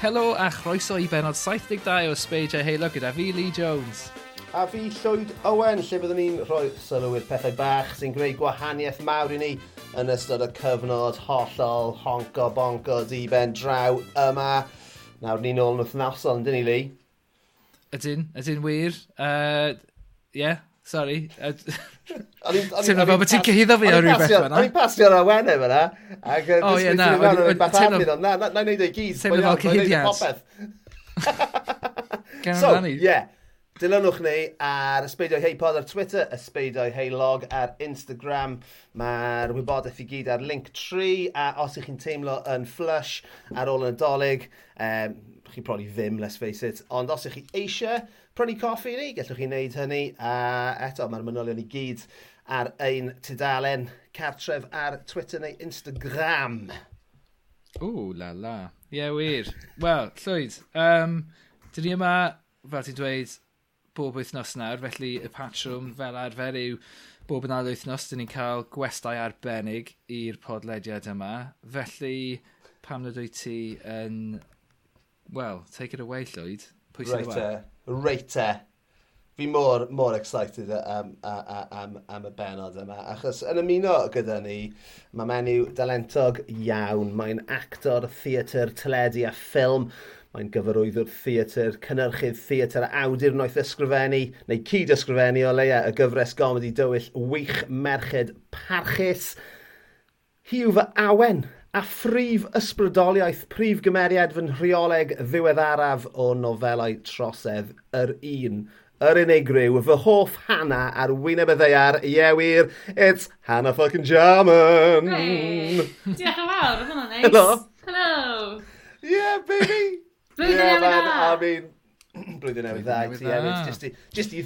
Helo a chroeso i benod 72 o Sbeidio Halo gyda fi, Lee Jones a fi Llwyd Owen, lle byddwn ni'n rhoi sylw i'r pethau bach sy'n gwneud gwahaniaeth mawr i ni yn ystod y cyfnod hollol honco bonco diben draw yma. Nawr ni'n ôl yn wythnosol, yndyn ni, Lee? Ydyn, ydyn wir. Ie, Uh, yeah, sorry. Ti'n meddwl bod ti'n cyhyddo fi o rhywbeth fyna. O'n i'n pasio ar awenau e fyna. O ie, dysgu. Na, na, na i wneud ei gyd. Teimlo fel cyhyddiad. Gen so, yeah, Dilynwch ni ar ysbeidiau hei pod ar Twitter, ysbeidiau hei log ar Instagram. Mae'r wybodaeth i gyd ar link 3, a os ych chi'n teimlo yn flush ar ôl yn y dolyg, um, ehm, chi probably ddim, let's face it. Ond os ych chi eisiau prynu coffi ni, gallwch chi wneud hynny. A eto, mae'r manylion i gyd ar ein tudalen cartref ar Twitter neu Instagram. O, la la. Ie, yeah, wir. Wel, Llwyd, um, dyn ni yma, fel ti'n dweud, bob wythnos nawr, felly y patrwm fel arfer yw bob yn ail wythnos, dyn ni'n cael gwestai arbennig i'r podlediad yma. Felly, pam nad wyt ti yn... Wel, take it away, Llwyd. Pwy sy'n yma? E. Reite. Fi mor, mor excited am, am, am, am y benod yma, achos yn ymuno gyda ni, mae menyw dalentog iawn. Mae'n actor, theatr, teledu a ffilm. Mae'n gyfarwyddwr theatr, cynnyrchydd theatr a awdurnoeth ysgrifennu, neu cyd ysgrifennu o leia y gyfres gomedi dywyll wych merched parchus. Hiw fy awen a phrif ysbrydoliaeth prif gymeriad fy nhreoleg ddiweddaraf o nofelau trosedd yr un yr unigryw, fy hoff Hana ar wyneb y ddeiar, ie wir, it's Hannah fucking Jarman! Hey! Diolch yn fawr, hwnna'n neis. Hello! Hello! Yeah, baby! Blwyddyn yeah, newydd dda! I mean, blwyddyn newydd dda, ti hefyd, just i,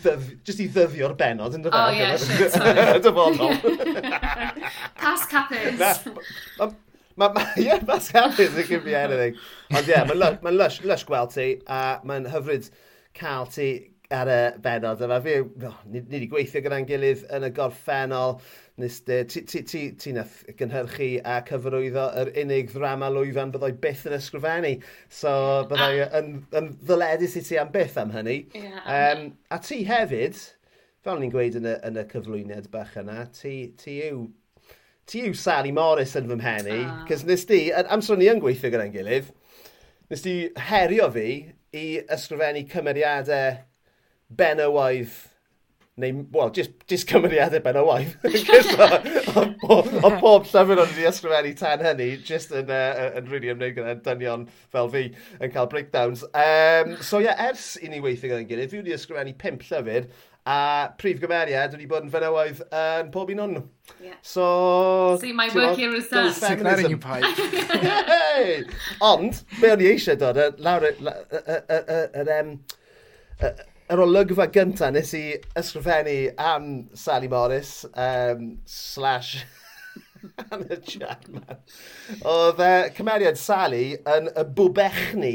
just i ddyddio'r benod, yn dod oh, O, yeah, shit, sorry. Dyfonol. Pass capus. Mae, ma, yeah, that's happens, it could be anything. Ond ie, yeah, mae'n ma lush, lush gweld ti, a mae'n hyfryd cael ti, ar y benod yma. Fi, oh, ni, ni wedi gweithio gyda'n gilydd yn y gorffennol. Nes, ti, ti, ti, ti nath gynhyrchu a cyfarwyddo yr unig ddrama lwyfan byddai byth yn ysgrifennu. So byddai ah. yn, yn ddyledus i ti am byth am hynny. Yeah, um, a ti hefyd, fel ni'n gweud yn y, yn y cyflwyniad bach yna, ti, ti yw ti yw Sally Morris yn fy mhenni, ah. cys nes di, amser ni yn gweithio gyda'n gilydd, nes di herio fi i ysgrifennu cymeriadau benywaidd neu, wel, just, just cymeriadau ben o waith. o pob llyfr o'n i ysgrifennu tan hynny, just yn, uh, yn really ymwneud gyda dynion fel fi yn cael breakdowns. Um, so ie, yeah, ers i ni weithio gyda'n gilydd, fi wedi ysgrifennu pimp llyfr, a prif gymeriad wedi bod yn fenywaidd yn uh, pob un o'n nhw. Yeah. So... See, my work here is done. Signering you pipe. hey! Ond, be o'n i eisiau dod, lawr yr yr olygfa gyntaf nes i ysgrifennu am Sally Morris um, slash Anna Chapman. Oedd uh, cymeriad Sally yn y bwbechni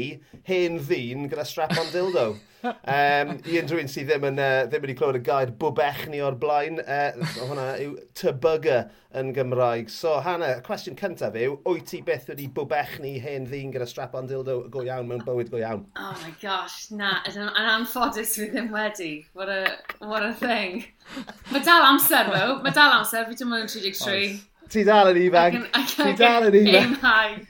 hen ddyn gyda strap on dildo. Um, I unrhyw un sydd ddim, yn, uh, ddim wedi clywed y gair bwbech ni o'r blaen, uh, hwnna yw tebyga yn Gymraeg. So, Hanna, y cwestiwn cyntaf yw, wyt ti beth wedi bwbech ni hen ddyn gyda strap on dildo go iawn mewn bywyd go iawn? Oh my gosh, na, yn anffodus fi ddim wedi. What a, what a thing. Mae dal amser, though. Mae dal amser, fi ddim yn 33. Oes. Ti dal yn ifanc. Ti dal yn ifanc.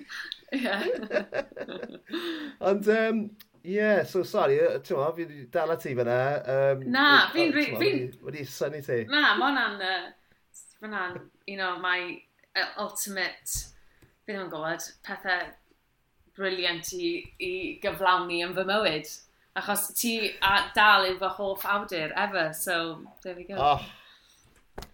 Ond, um, Ie, yeah, so sorry, ti'n mo, fi dal ti fyna. Um, na, fi'n... Fi, fi, wedi syni ti. Na, ma hwnna'n... Fyna'n un o my ultimate... Fi ddim yn gwybod, pethau briliant i, i gyflawni yn fy mywyd. Achos ti a, dal yw fy hoff awdur, ever, so there we go. Oh.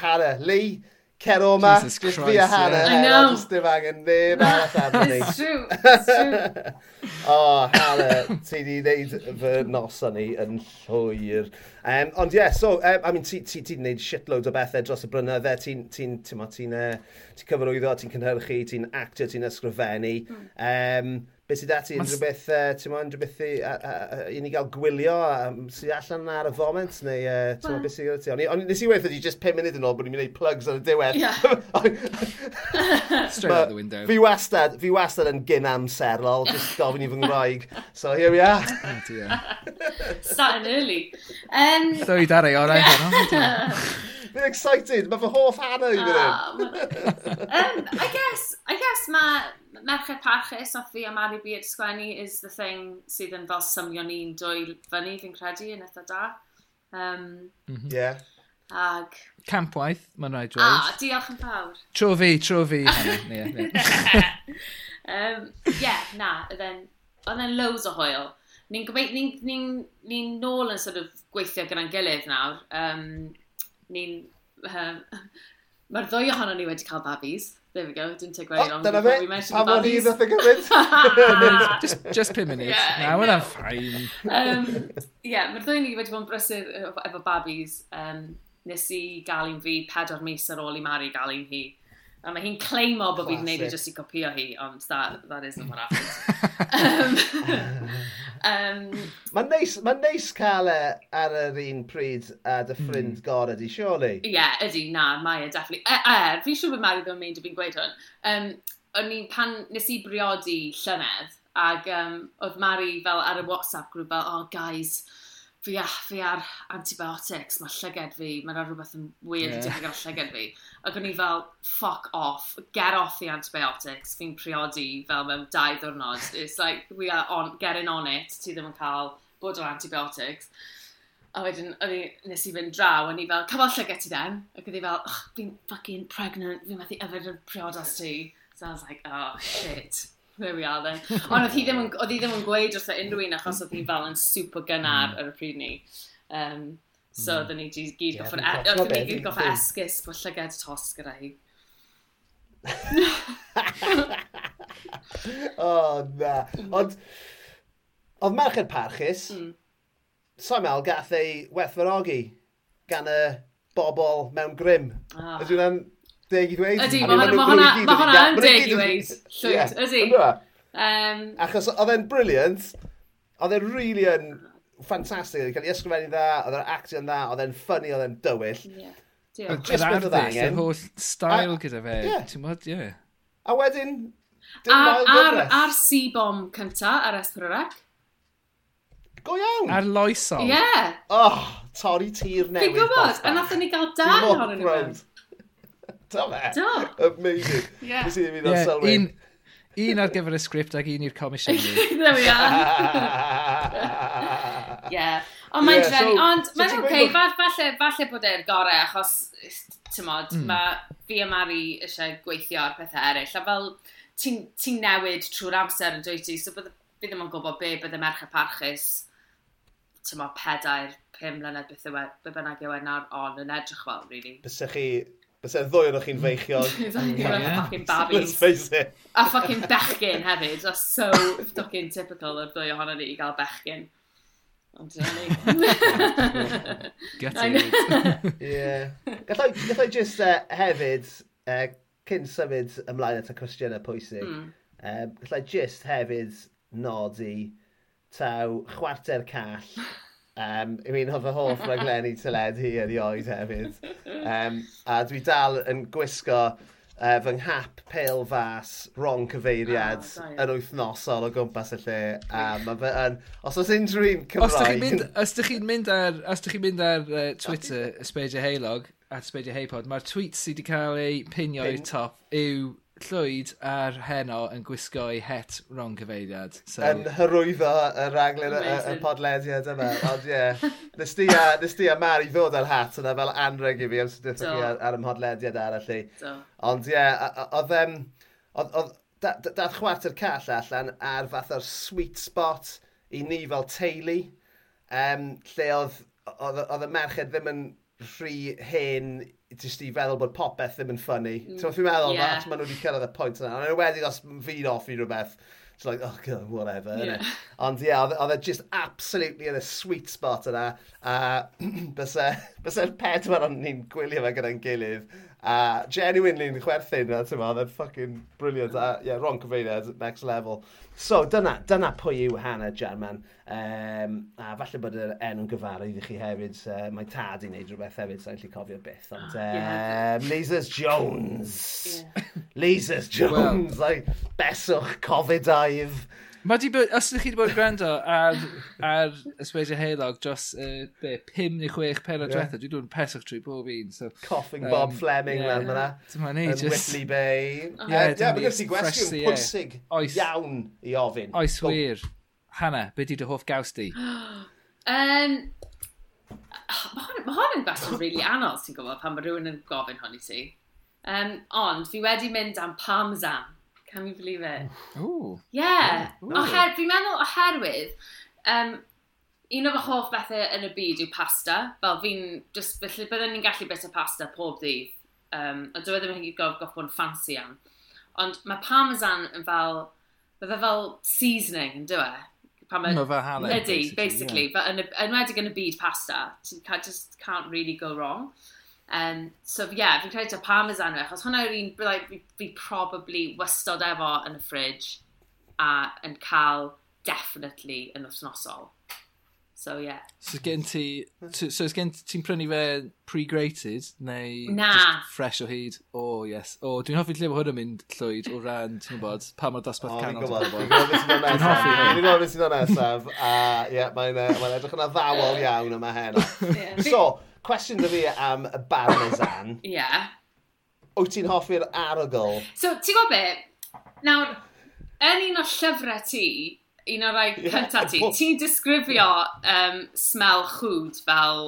Hara, Lee, cero yma, just Christ, fi a hanner. yeah. I know. just dim angen neb arall am ni. It's true, it's true. o, oh, Hannah, ti di wneud fy noson ni yn llwyr. Um, ond ie, yeah, so, um, I mean, ti, ti, ti wneud shitload o bethau dros y blynydde, ti'n ti, ti, ti, ti, ti cyfarwyddo, ti'n cynhyrchu, ti'n actio, ti'n ysgrifennu. Mm. Um, beth sydd ati, unrhyw beth, uh, ti'n mo, unrhyw beth i ni gael gwylio, um, sydd allan ar y foment, neu uh, ti'n well. mo, beth sydd ati. Ond on, nes i weithio di just 5 munud yn ôl bod ni'n mynd i plugs ar y diwedd. Yeah. Straight out the window. Fi wastad, fi wastad yn gyn amserlol, just gofyn i fy ngwraig. So here we are. oh dear. Starting early. Um... Llywyd ar ei orau. Oh. Fi'n excited, mae fy hoff Hannah i fynd. Ah, um, I guess, I guess mae Merched Parchus e, o fi a Mari Beard sgwennu is the thing sydd yn fel symio ni'n dwy fyny, fi'n credu, yn eitha da. Um, mm -hmm. Yeah. Ag... Campwaith, mae'n rhaid dweud. A, ah, diolch yn fawr. Tro fi, tro fi. Ie, yeah, um, yeah, na, oedd e'n loads o hwyl. Ni'n ni, ni, ni, ni nôl yn sort of gweithio gyda'n gilydd nawr. Um, ni'n... Um, Mae'r ddwy ohono ni wedi cael babis. There we go, it didn't take very oh, long. Dyna fe, a mod i ddath y gyfyd. Just, just 5 minutes, yeah, now yna ffain. um, yeah, mae'r ddwy ni wedi bod yn brysur uh, efo, efo babis. Um, nes i gael un fi pedwar mis ar ôl i Mari gael un hi. A mae hi'n claimo bod fi'n gwneud i e jyst i copio hi, ond that, that isn't what happened. um, um, mae'n neis, ma neis cael e ar yr un pryd a dy hmm. ffrind mm. gorau di, surely? Ie, yeah, ydy, na, mae e, definitely. E, e, fi'n siŵr bod Mari ddim yn mynd i fi'n gweud hwn. Um, o'n i, pan nes i briodi llynedd, ac um, oedd Mari fel ar y WhatsApp grŵp fel, oh guys, fi, a, fi ar antibiotics, mae llyged fi, mae'n rhywbeth yn wir yeah. wedi gael llyged fi. Ac o'n i fel, fuck off, get off the antibiotics, fi'n priodi fel mewn dau ddwrnod. It's like, we are on, getting on it, ti ddim yn cael bod o antibiotics. A wedyn, o'n i, nes i fynd draw, o'n i fel, come on llygau ti den. Ac o'n i fel, oh, fi'n fucking pregnant, fi'n methu yfed y priodas ti. So I was like, oh, shit. There we are then. Ond oedd hi ddim yn, oedd hi ddim yn gweud wrth unrhyw un achos oedd hi fel yn super gynnar hmm. ar y pryd ni. Um, So, mm. dyn ni gyd goffa'n yeah, goffa esgus bod llyged tos gyda hi. o, na. Ond, oedd merched parchus, mm. Samuel gath ei werthfarogi gan y bobl mewn grym. Oh. Ydy hwnna'n deg i ddweud? Ydy, mae hwnna yn deg i ddweud. Llwyd, ydy. E? Achos oedd e'n briliant, oedd e'n really yn ffantastig, oedd cael ei ysgrifennu dda, oedd e'n actio'n dda, oedd e'n ffynnu, oedd e'n dywyll. Yeah. Yeah. Just beth oedd angen. Yr holl style gyda fe, yeah. ti'n modd, ie. A wedyn, Ar, ar, ar C-bomb cynta, ar S4C. Go iawn! Ar loesol. Ie. Yeah. Oh, torri tir newydd. Fi'n gwybod, a nath ni gael dan ohonyn nhw. Do fe? Do. Amazing. Ie. Nes i ddim yn yeah, sylwi. Un, un ar gyfer y sgript ac un i'r comisiynu. There we are. yeah. Ond mae'n yeah, drenu, so, ond so mae'n oce, okay, bod... falle, falle bod e'r gorau, achos, tymod, mm. mae fi a Mari eisiau gweithio ar pethau eraill, a fel ti'n ti newid trwy'r amser yn dweud ti, so bydd, fi ddim yn gwybod be bydd y merch y parchus, tymod, pedair, pum mlynedd beth yw e, be bynnag yw e nawr on yn edrych fel, really. Bysa chi bysa ddwy o'n chi'n feichiog. fucking babis. Let's face it. a fucking bechgyn hefyd. That's so fucking typical o'r ddwy ohono ni i gael bechgyn. Ond dyna ni. Get it. yeah. Gallai, gallai just uh, hefyd, uh, cyn symud ymlaen at y cwestiynau pwysig, mm. um, gallai just hefyd nodi taw chwarter call. Um, I mean, oedd y hoff rhaglenni teledu erioed hefyd. Um, a dwi dal yn gwisgo uh, fy nghap pale fas wrong cyfeiriad oh, yn wythnosol o gwmpas y lle. A mae fe yn... Os oes unrhyw un Cymraeg... Os chi'n mynd, os chi mynd ar, os chi mynd ar uh, Twitter, Ysbeidio Heilog, at Ysbeidio Heipod, mae'r tweet sydd wedi cael ei pinio Pin. i'r top yw Llwyd a'r heno yn gwisgo ei het rong cyfeiriad. So... Yn hyrwyddo y raglen y, y podlediad yma. Ond ie, yeah. nes di a, nes di a Mari ddod ar hat yna fel anreg i fi am sydd wrthych chi ar, ar podlediad arall i. Ond ie, yeah, oedd... Um, Dath chwarter call allan ar fath o'r sweet spot i ni fel teulu, um, lle oedd, oedd, oedd y merched ddim yn rhy hen just i feddwl bod popeth ddim yn ffynnu. Mm. Ti'n meddwl, yeah. maen nhw wedi cyrraedd y pwynt yna. Ond wedi os fi'n offi rhywbeth, It's like, oh god, whatever. Yeah. Ond ie, yeah, oedd e, e just absolutely yn y sweet spot yna. A byse, byse'r pedwar ond ni'n gwylio fe gyda'n gilydd A genuinely yn chwerthin, a ti'n oedd yn ffucking brilliant. A, yeah, Ron Cyfeiriad, next level. So, dyna, dyna pwy yw Hannah Jarman. Um, ehm, a falle bod yr enw'n gyfarwydd i chi hefyd. Uh, mae tad i wneud rhywbeth hefyd, sa'n lli cofio byth. Ond, oh, yeah. um, Lasers Jones. Yeah. Lasers Jones. Well. Like, beswch, Covid-19. Mae di bod, os ydych chi wedi bod yn gwrando ar, ar Ysbeidio heilog dros uh, be, 5 neu 6 pera yeah. diwetha, dwi'n dod yn pesach trwy bob un. So, Coughing um, Bob Fleming yeah, lan fyna. Dyma ni, just... Whitley Bay. Ie, Yeah, uh, yeah, mae gen ti gwestiwn pwysig oes, iawn i ofyn. Oes Go. wir. Hanna, be di dy hoff gaws di? um, Mae hwn yn gwestiwn really anodd, ti'n gwybod, pan mae rhywun yn gofyn hwn i ti. Um, ond, fi wedi mynd am Parmesan. Can you believe it? Ooh. Yeah. Ooh. Oher, dwi'n meddwl oherwydd, um, un o fy hoff bethau yn y byd yw pasta. Fel fi'n, just, felly byddwn ni'n gallu bit o pasta pob ddydd. Um, a dwi e ddim yn gof, gof bod yn ffansi am. Ond mae parmesan yn fel, bydde fel seasoning, yn dwi e? pan mae... Mae fe halen. Ydy, basically. basically yeah. But yn, enwedig yn y byd pasta, you can't, just can't really go wrong. Um, so ie, yeah, fi'n credu ta parmesan yw, e, achos hwnna yw'r un like, fi, fi probably wystod efo yn y fridge a yn cael definitely yn wythnosol. So yeah. So gen ti, so so gen ti'n prynu fe pre-grated neu Na. just fresh o hyd? O, oh, yes. O, oh, dwi'n hoffi lle mae hwn yn mynd llwyd o ran, ti'n gwybod, pa mae'r dosbarth oh, canol. O, fi'n gwybod. Dwi'n hoffi hyn. Dwi'n gwybod beth sy'n o'n nesaf. A ie, e, mae'n edrych yn addawol iawn yma heno. So, Cwestiwn dy fi am y parmesan. Ie. yeah. Wyt ti'n hoffi'r arogl? So, ti'n gwybod be? Nawr, yn un o llyfrau ti, un o'r rai cyntaf yeah, ti, ti'n disgrifio yeah. um, smell chwd fel,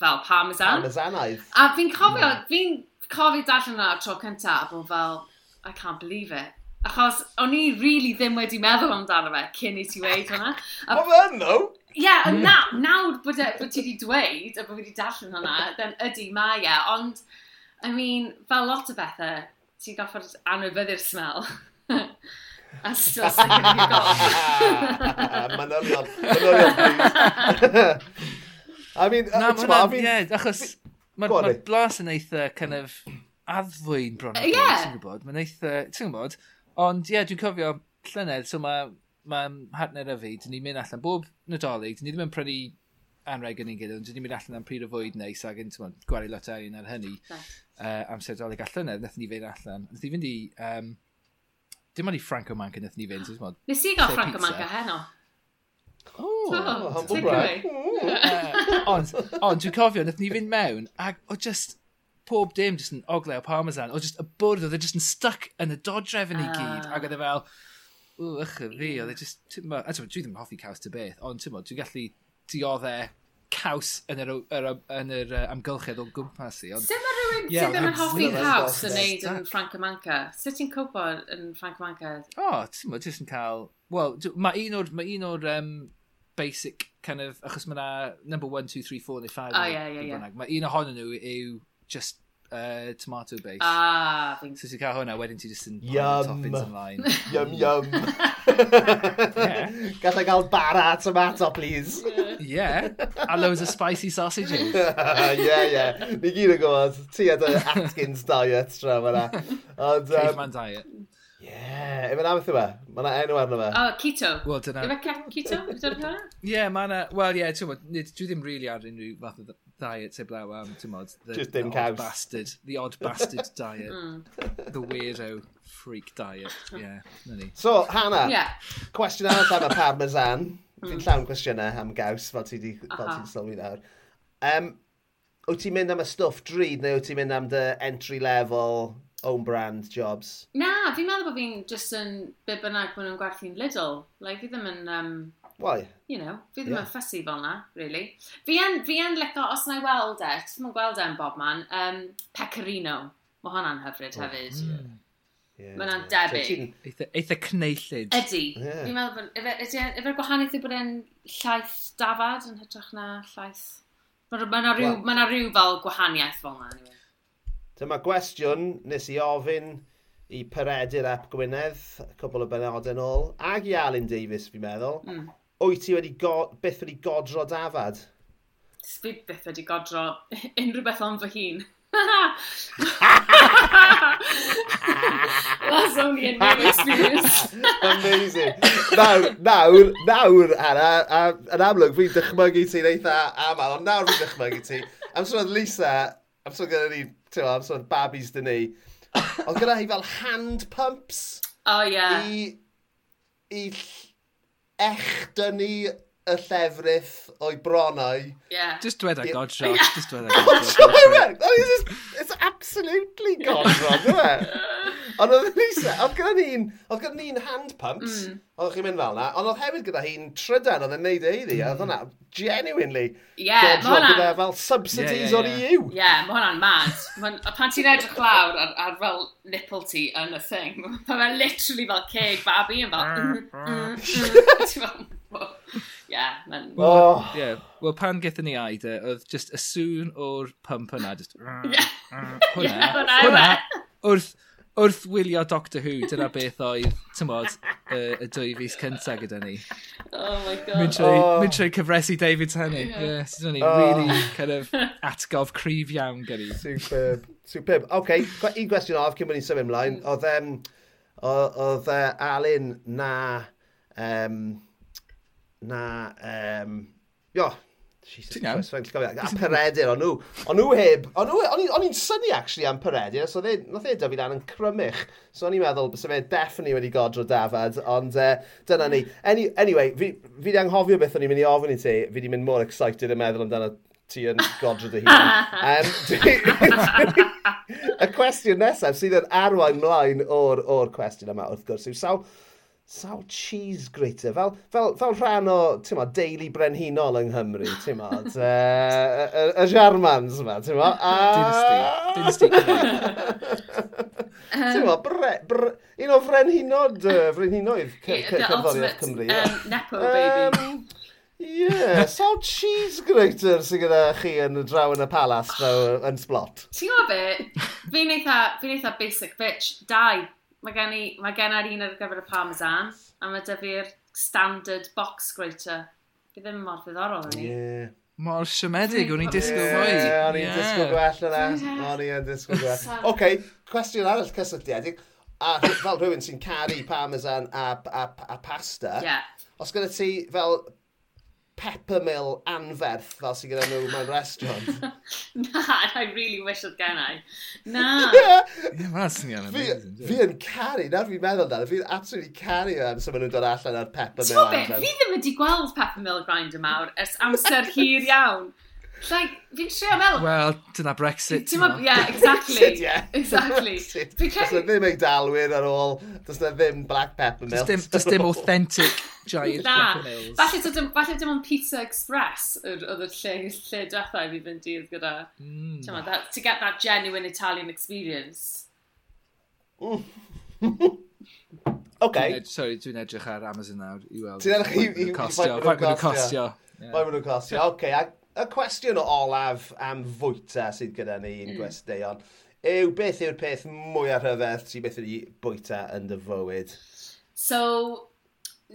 fel parmesan. Parmesanaidd. A fi'n cofio, yeah. fi'n cofio darllen yna tro cyntaf, a bod fel, I can't believe it. Achos o'n i really ddim wedi meddwl amdano fe cyn i ti weid hwnna. A... fe yn, no? Ie, yeah, mm. na, nawr bod, e, bod ti wedi dweud, a bod fi wedi darllen hwnna, then ydy mae e, ond, I mean, fel lot o bethau, ti'n goffod anwybyddu'r smel. a still sticking in your gob. Manylion, manylion, I mean, uh, na, ma hwnna, I mean, yeah, achos mae'r ma blas yn eitha kind of addfwy'n bron. Ie. Yeah. Ti'n gwybod, mae'n eitha, ti'n gwybod, ond ie, dwi'n cofio llynedd, so mae mae partner y fi, dyn ni'n mynd allan bob nadolig, dyn ni ddim yn prynu anreg yn ein gilydd, ond dyn ni'n mynd allan am pryd o fwyd neis ac yn gwario lot arian ar hynny no. uh, amser dolig allan e, yna, nath ni fynd allan. Nath ni fynd i, um, dim ond i Franco Manca nath ni fynd. Oh. Nes i gael Franco Manca heno. Oh, oh, humble brag. uh, ond, ond dwi'n cofio, nath ni fynd mewn, ac o just, pob dim just yn ogle o parmesan, o just y bwrdd oedd e just yn stuck yn y dodrefn i gyd, ah. ac oedd e fel, ww, ych fi, oedd e just, ma, a dwi ddim yn hoffi caws ty beth, ond ti'n dwi'n gallu dioddau e caws yn yr, yr, yn yr uh, amgylchedd o gwmpas i. Ond... Sut mae rhywun yeah, ddim yn hoffi caws yn neud yn Frank Manca? Sut ti'n cwbod yn Frank Manca? O, oh, ti'n mynd, jyst yn cael... Wel, mae un o'r, ma un o'r um, basic kind of, achos mae yna number 1, 2, 3, 4 neu 5. Oh, yeah, yeah, yeah. Mae un ohonyn nhw yw just uh, tomato base. Ah, things. So ti'n cael hwnna, wedyn ti just yn pile toppings ymlaen. Yum, yum. Gallai gael bara tomato, please. yeah. A loads of spicy sausages. Uh, yeah, yeah. Ni gyd yn gwybod, ti a dy Atkins diet tra fyna. Ond... Caveman um, diet. Yeah, efo'n am yma. E? Mae yna enw arno fe. Oh, keto. Wel, dyna... Yma keto? Ie, yeah, mae yna... Well, Wel, ie, yeah, dwi ddim really ar unrhyw fath o diet heblaw am, ti'n modd, the, Just the odd bastard, the odd bastard diet, mm. the weirdo freak diet, yeah, na ni. So, Hannah, yeah. cwestiwn arall am y parmesan, mm. fi'n llawn cwestiynau am gaws, fel ti di, fel ti'n sylwi nawr. Um, wyt ti'n mynd am y stwff drud, neu wyt ti'n mynd am the entry level, own brand jobs? Na, fi'n meddwl bod fi'n just yn be bynnag maen nhw'n gwerthu'n Lidl. Like, fi ddim yn... Um, Why? You know, fi ddim yn yeah. ffysi fel na, really. Fi yn, fi yn lico, os na i weld e, ti ddim yn gweld e'n bob man, um, pecorino. Mae hwnna'n hyfryd oh, hefyd. Mm. Yeah, Mae hwnna'n yeah. debyg. Eitha, eitha cneillid. Ydy. Yeah. Fi'n meddwl, efo'r e- gwahaniaeth i bod e'n llaeth dafad yn hytrach na llaeth... Mae yna rhyw, well, ma rhyw fel gwahaniaeth fel na. Anyway. Dyma gwestiwn nes i ofyn i Peredur Ep Gwynedd, cwbl o benodau yn ôl, ag i Alun Davies, fi'n meddwl. Mm wyt ti wedi go, byth wedi godro dafad? Fi byth wedi godro unrhyw beth ond fy hun. That's only a new experience. Amazing. Nawr, nawr, nawr, Anna, yn amlwg, fi'n dychmygu ti'n eitha aml, ond nawr fi'n dychmygu ti. Am sôn Lisa, am sôn gyda ni, ti'n am sôn babis dyn ni, ond gyda hi fel hand pumps. Oh, yeah. I, i echdynnu y llefrith o'i bronau. Yeah. Just dweda a God Yeah. Just dweda God godshot. God Shock. Oh, it's, it's absolutely God Shock, isn't it? Ond oedd yn isa, oedd gyda ni'n, oedd gyda ni'n hand pumps, mm. oedd chi'n mynd fel na, ond oedd hefyd gyda hi'n trydan oedd yn neud ei ddi, oedd hwnna mm. genuinely yeah, godro gyda fel subsidies yeah, yeah, yeah. o'r EU. Ie, yeah, mae hwnna'n mad. Pan ti'n edrych lawr ar, ar fel nipple ti yn y thing, mae fe literally fel ceg babi yn fel... Mm, mm, yeah, man. Well, oh. yeah. well, pan gethon ni Aida, oedd just y sŵn o'r pump yna, just... Yeah. Hwna, yeah, hwna, wrth wrth wylio Doctor Who, dyna beth oedd, tymod, y, y dwy fus cynta gyda ni. Oh my god. Mynd trwy, oh. mynd trwy cyfresu David Tennant. Yeah. Yeah, so ni, oh. really kind of atgof cryf iawn gyda ni. Superb. Superb. OK, un gwestiwn of cyn bod ni'n symud ymlaen. Mm. Oedd, um, oedd uh, Alun na... Um, na... Um, Yo, Jesus Christ, fe'n cofio. A peredur, o'n nhw. O'n nhw heb. O'n i'n syni, actually, am peredur. So, dde, nath e dyfu dan yn crymich. So, o'n i'n meddwl, bys fe definitely wedi godro dafad. Ond, uh, dyna ni. Any, anyway, fi, fi di anghofio beth o'n i'n mynd i ofyn i ti. Fi di mynd mor excited yn meddwl amdano ti yn godro dy hun. Um, y cwestiwn nesaf sydd yn arwain mlaen o'r, or cwestiwn yma, wrth gwrs, yw sawl sawl cheese grater, fel, fel, fel rhan o ma, deulu brenhinol yng Nghymru, ti'n ma, y Jarmans yma, ti'n ma. A... Dynasty, dynasty. Um, ti'n ma, bre, bre, un o frenhinod, uh, frenhinoedd cerddoriaeth Cymru. Um, Nepo, baby. Um, Ie, yeah, sawl cheese grater sy'n gyda chi yn draw yn y palas fel yn sblot. Ti'n gwybod be? Fi'n eitha, fi eitha basic bitch. Dau, mae gen i, mae gen i'r un ar gyfer y parmesan, a mae dy fi'r standard box grater. Fi ddim mor ddiddorol yn ni. Yeah. Mor siomedig, o'n i'n disgwyl fwy. Ie, o'n i'n disgwyl gwell yna. O'n i'n disgwyl gwell. Oce, cwestiwn arall cysylltiedig. A fel rhywun sy'n caru parmesan a, a, a pasta, yeah. os gyda ti fel peppermill anferth fel sy'n gyda nhw mewn restaurant. na, I really wish oedd gen i. Na. Ie, mae'n syniad amazing. Fi yn caru, nawr fi'n meddwl dan, fi'n absolutely caru am sy'n nhw'n dod allan ar peppermill anferth. Fi ddim wedi gweld peppermill grinder mawr ers amser hir iawn. Like, fi'n trio meddwl... Wel, dyna Brexit. Ie, yeah, exactly. Brexit, yeah. Exactly. Fi'n credu... Ddim eidalwyr ar ôl, does na ddim black peppermint. Does dim, does dim authentic giant na. peppermills. Falle, so, falle dim ond Pizza Express oedd y lle, lle drethau fi fynd i'r gyda. Mm. Chama, that, to get that genuine Italian experience. Mm. okay. Sorry, dwi'n edrych ar Amazon nawr i weld. Ti'n edrych i... Mae'n mynd costio. Mae'n mynd costio. Okay, y cwestiwn olaf am fwyta sydd gyda ni yn mm. gwesteion yw beth yw'r peth mwyaf rhyfedd sydd beth wedi bwyta yn dy fywyd? So,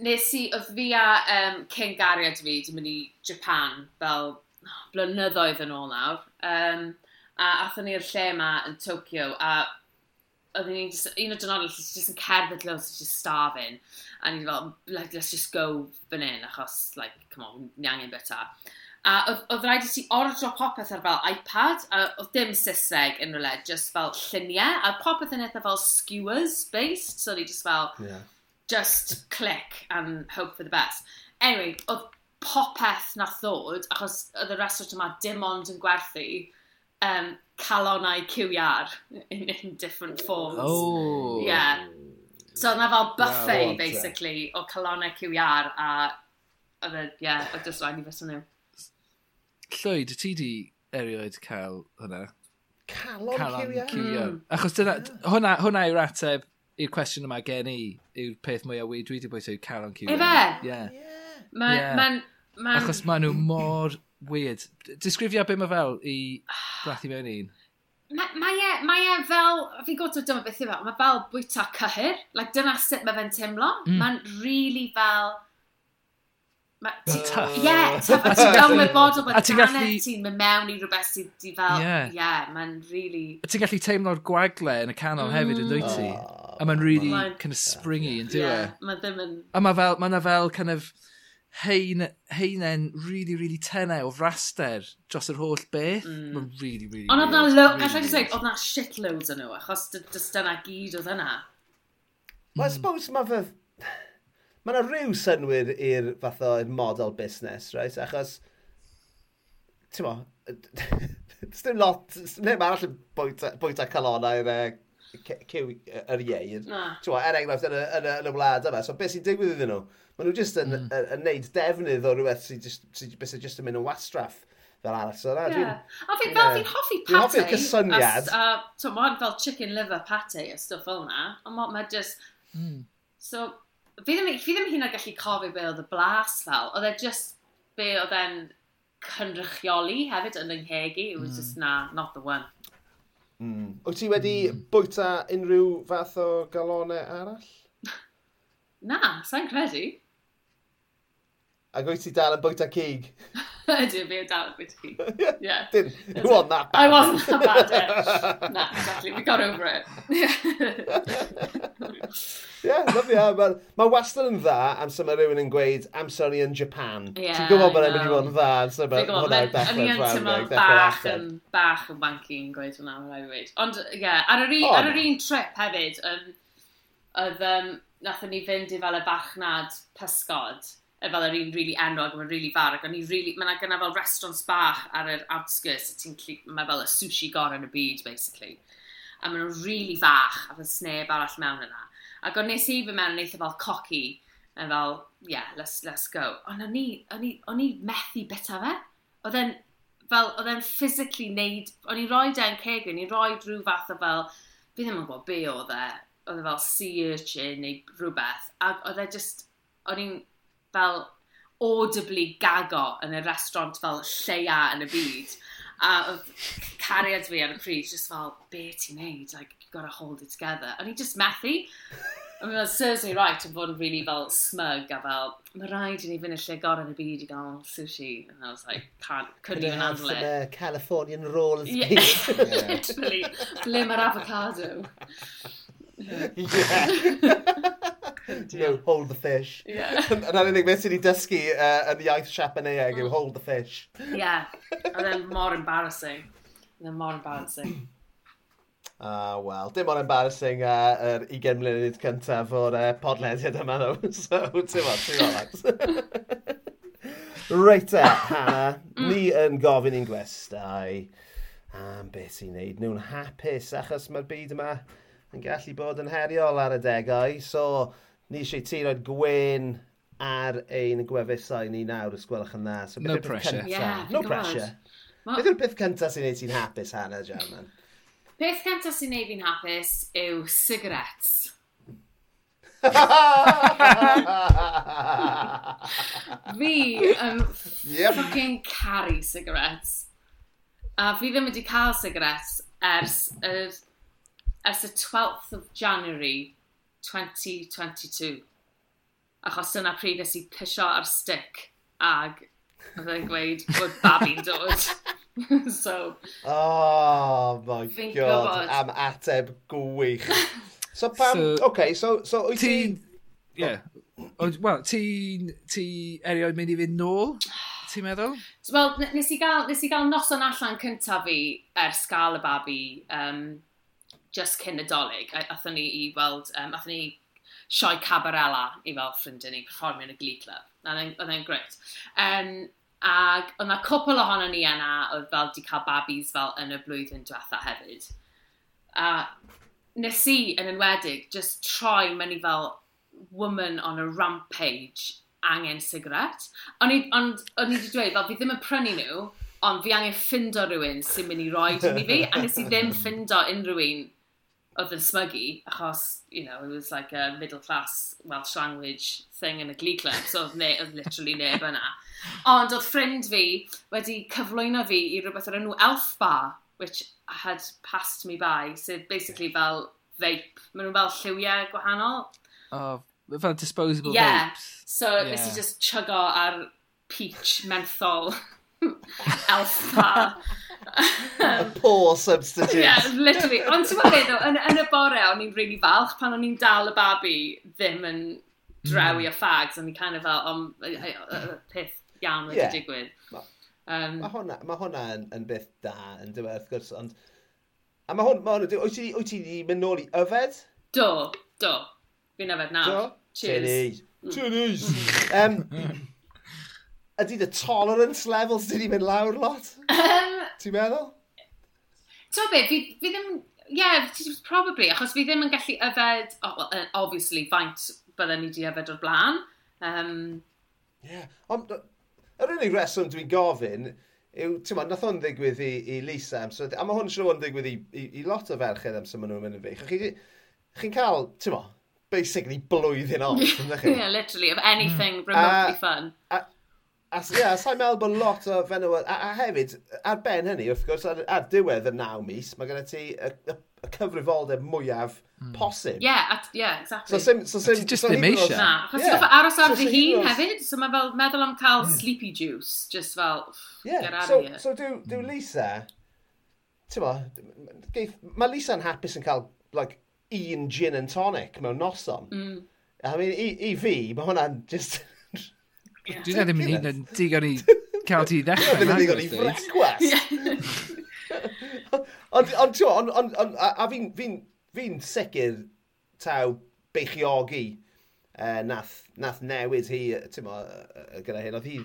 nes i, oedd fi a um, cyn gariad fi, dwi'n mynd i Japan fel blynyddoedd yn ôl nawr. Um, a athyn ni'r lle yma yn Tokyo a oedd ni'n un o dynodau lle jyst yn cerdded loads, just starving. A ni'n fel, like, let's just go fan hyn, achos, like, come on, ni angen bita. A oedd, oedd rhaid i ti ordro popeth ar fel iPad, a oedd dim Saesneg yn rhywle, just fel lluniau, a popeth yn eitha fel skewers-based, so ni just fel, yeah. just click and hope for the best. Anyway, oedd popeth na ddod, achos oedd y restaurant yma dim ond yn gwerthu, um, calonau QR in, in different forms. Oh. Yeah. So oedd na fel buffet, yeah, basically, o calonau QR, a oedd e, yeah, oedd just rhaid i fes nhw. Llwyd, ti di erioed cael hwnna? Calon, Calon Curian. Mm. Achos dyna, yeah. hwnna, hwnna yw'r ateb i'r cwestiwn yma gen i, yw'r peth mwyaf wy dwi wedi bwyta yw Calon Curian. Efe? Yeah. yeah. Ma, Achos maen nhw mor weird. Disgrifio beth mae fel i brathu mewn un. Mae ma e, mae e fel, fi'n gwybod dyma beth i fel, mae fel bwyta cyhyr, like, dyna sut mae fe'n teimlo. Mm. Mae'n really fel, Ti'n tough. Ie, ti'n ymwybodol bod canau ti'n mynd mewn i rhywbeth sydd di fel, ie, yeah. yeah, mae'n really... Ti'n gallu teimlo'r gwagle yn y canol hefyd yn dwi ti. Oh, a mae'n really man, kind of springy yn dwi. E? Ie, mae ddim yn... A mae fel, mae fel kind of hein, heinen really, really tenau o fraster dros yr holl beth. Mm. Mae'n really, really... Ond oedd na, lo... gallai really dweud, oedd na shitloads yn nhw, achos dys dyna gyd oedd yna. Well, I suppose mae fe mae yna rhyw synwyr i'r fath o'r model busnes, right? Achos, ti'n mo, dys dim lot, neb arall yn bwyta, bwyta calonau e, cyw yr ieir. Ti'n mo, er enghraifft yn y, yn, y, yn y wlad yma. So, beth sy'n digwydd iddyn nhw? Maen nhw jyst yn, mm. yn, neud defnydd o rhywbeth sy'n sy, sy, sy just yn mynd yn wastraff fel arall. So, na, yeah. A fi, fel fi'n hoffi pate. Dwi'n hoffi'r cysyniad. A, a, fel chicken liver pate a stuff fel yna. Ond mae just... Mm. So, fi ddim, fi ddim hyn o'r gallu cofio be oedd y blas fel. Oedd e just be oedd e'n cynrychioli hefyd yn ynghegu. It was mm. just na, not the one. Mm. Wyt ti wedi mm. bwyta unrhyw fath o galonau arall? na, sa'n credu. Ac wyt ti dal yn bwyta cig? Ydy, fi dal yn bwyta cig. Yeah. yeah. Did, you wasn't that bad. I wasn't that bad, yeah. nah, exactly. We got over it. yeah, lyfio. Yeah, Mae ma wastad yn dda amser mae rhywun yn gweud amser ni yn Japan. Yeah, Ti'n gwybod bod e'n mynd i fod yn dda amser mae hwnna'n dechrau'n O'n i yn teimlo bach yn, bach yn wanky yn gweud hwnna, mae'n rhaid i weid. Ond, ie, ar yr un trip hefyd, um, oedd, um, nath ni fynd i fel y bachnad pysgod, fel yr un really enwog, mae'n really far, ac o'n i really, mae'n gyna fel restaurants bach ar yr outskirts, ti'n mae fel y sushi gorau yn y byd, basically. A maen nhw'n really fach, a fel sneb arall mewn yna. Ac o'n nes i fy mewn yn eitha e fel coci, yn fel, yeah, let's, let's go. Ond o'n i, o'n i, o'n i methu bita fe. Oedd e'n, fel, oedd e'n physically neud, o'n i roi da'n ceg, o'n i roi rhyw fath o fel, fi ddim yn gwybod be oedd e, oedd e fel sea urchin neu rhywbeth, ac oedd e just, o'n i'n fel audibly gago yn y restaurant fel lleia yn y byd. A oedd cariad fi ar y pryd, just fel, be ti'n neud? Like, you gotta hold it together. O'n i just methu. I mean, serves seriously right yn fod yn really fel smug a fel, mae rhaid i ni fynd y lle gorau yn y byd i gael sushi. And I was like, can't, couldn't even handle it. Uh, Californian rolls. Yeah, yeah. literally. Ble mae'r avocado? no, hold the fish. Yeah. Yna'r unig beth sydd wedi dysgu uh, yn iaith Siapaneeg yw mm. hold the fish. Yeah. And then more embarrassing. And then more embarrassing. Ah, uh, wel, dim ond embarrassing uh, yr 20 mlynedd cyntaf o'r uh, podlediad yma nhw, so ti'n fawr, ti'n fawr. Reit e, Hannah, mm. ni yn gofyn i'n gwestai am beth sy'n neud nhw'n hapus achos mae'r byd yma yn gallu bod yn heriol ar y degau, so ni eisiau ti roed gwen ar ein gwefusau ni nawr, os gwelwch yn dda. So, no pressure. Yeah, no pressure. Ma... Beth yw'r peth cyntaf sy'n neud ti'n hapus, Hannah German? Peth cyntaf sy'n neud fi'n hapus yw sigaret. fi yn yep. fucking caru sigaret. A fi ddim wedi cael sigaret ers y ers y 12th of January 2022. Achos dyna pryd nes i pisio ar stick ag oedd e'n gweud bod babi'n dod. so, oh my god, am ateb gwych. So pam, so, okay, so, so wyt ti'n... Yeah. Wel, ti'n ti erioed mynd i fynd nôl, ti'n meddwl? Wel, nes i gael, nes i gael noson allan cyntaf fi ers gael y babi. Um, just cyn nadolig, athyn ni i weld, um, athyn ni sioe cabarela i fel ffrindiau ni performio yn y Glee Club. Oedd e'n greit. Um, ac oedd yna cwpl ohono ni yna oedd fel di cael babis fel yn y blwyddyn diwetha hefyd. A nes i yn enwedig just troi mewn i fel woman on a rampage angen sigaret. Ond o'n i wedi dweud fel fi ddim yn prynu nhw, ond fi angen ffindo rhywun sy'n mynd i roi i fi, a nes i ddim ffindo unrhyw un oedd yn smygu, achos, you know, it was like a middle class Welsh language thing in a glee club, so oedd, ne, oedd literally neb yna. Ond oedd ffrind fi wedi cyflwyno fi i rhywbeth o'r enw Elf Bar, which had passed me by, sydd so basically fel vape. Maen nhw fel lliwiau gwahanol. Oh, fel disposable yeah. vapes. So yeah. nes i just chugo ar peach menthol elf bar. A poor substitute. Yeah, literally. Ond ti'n meddwl, no, yn, yn y bore, o'n i'n really falch pan o'n i'n dal y babi ddim yn drewi mm. a o'n i'n kind of fel, ond peth iawn wedi yeah. digwydd. Um, mae hwnna, ma hwnna yn, yn beth da, yn dweud, wrth gwrs, ond... A mae hwn, ma hwnna wyt ti wedi mynd nôl i yfed? Do, do. Fi'n yfed nawr. Do? Cheers. Cheers. Mm. um, ydy the tolerance levels wedi mynd lawr lot? Um, Ti'n meddwl? So be, fi, fi ddim... Yeah, probably, achos fi ddim yn gallu yfed, oh, well, obviously, faint byddwn ni wedi yfed o'r blaen. Um... Ie, yeah. ond yr unig reswm dwi'n gofyn yw, ti'n meddwl, nath o'n ddigwydd i, i Lisa so, a mae hwn siŵr yn digwydd i, i, i lot o ferched am sy'n maen nhw'n mynd yn fych. Chi'n chi cael, ti'n meddwl, basically blwyddyn off, ynddo chi? yeah, literally, of anything mm. remotely uh, fun. A, As, yeah, sa'n meddwl bod lot o fenywod... A, a hefyd, ar ben hynny, wrth gwrs, ar, ar diwedd y naw mis, mae gen ti y, y, y cyfrifoldeb mwyaf mm. posib. Yeah, at, yeah, exactly. So, sim, so, sim, just so ddim eisiau. Na, achos yeah. aros ar dy hun hefyd, so mae fel meddwl am cael hmm. sleepy juice, just fel, yeah. get out so, of here. So, do, do hmm. Lisa, ti'n ma, mae Lisa'n hapus yn cael, like, un gin and tonic mewn noson. Mm. I mean, i, i fi, mae hwnna'n just... Dwi'n ddim yn un yn digon i cael ti ddechrau. Dwi'n ddim yn digon i brecwast. Ond, ond, on, on, on, a fi'n fi fi sicr taw beichiogi uh, nath, nath newid hi, ti'n mo, gyda hyn, oedd hi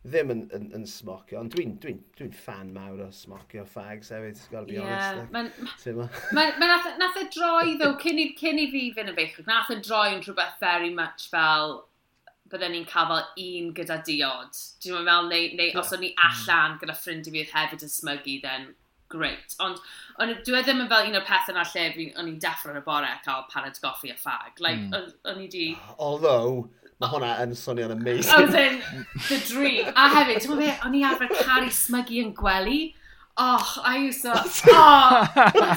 ddim yn, yn, yn smocio, ond dwi'n dwi, dwi, dwi fan mawr o smocio fags hefyd, gotta be yeah, honest. Like, ma, ma, nath, e, nath e droi, ddo, cyn i, cyn i fi fynd yn beichiogi, nath e droi yn rhywbeth very much fel, bydden ni'n cael fel un gyda diod. Dwi'n meddwl, fel, neu, neu yeah. os o'n ni mm. allan gyda ffrindiau fi hefyd yn smygu, then great. Ond on, dwi e ddim yn fel un o'r pethau na lle o'n i'n deffro yn y bore a cael paned goffi a ffag. Like, mm. o'n i di... Although, mae hwnna yn swnio'n amazing. As in, the dream. A hefyd, ti'n meddwl, o'n i arfer caru smygu yn gwely. Och, a Iwso, oh,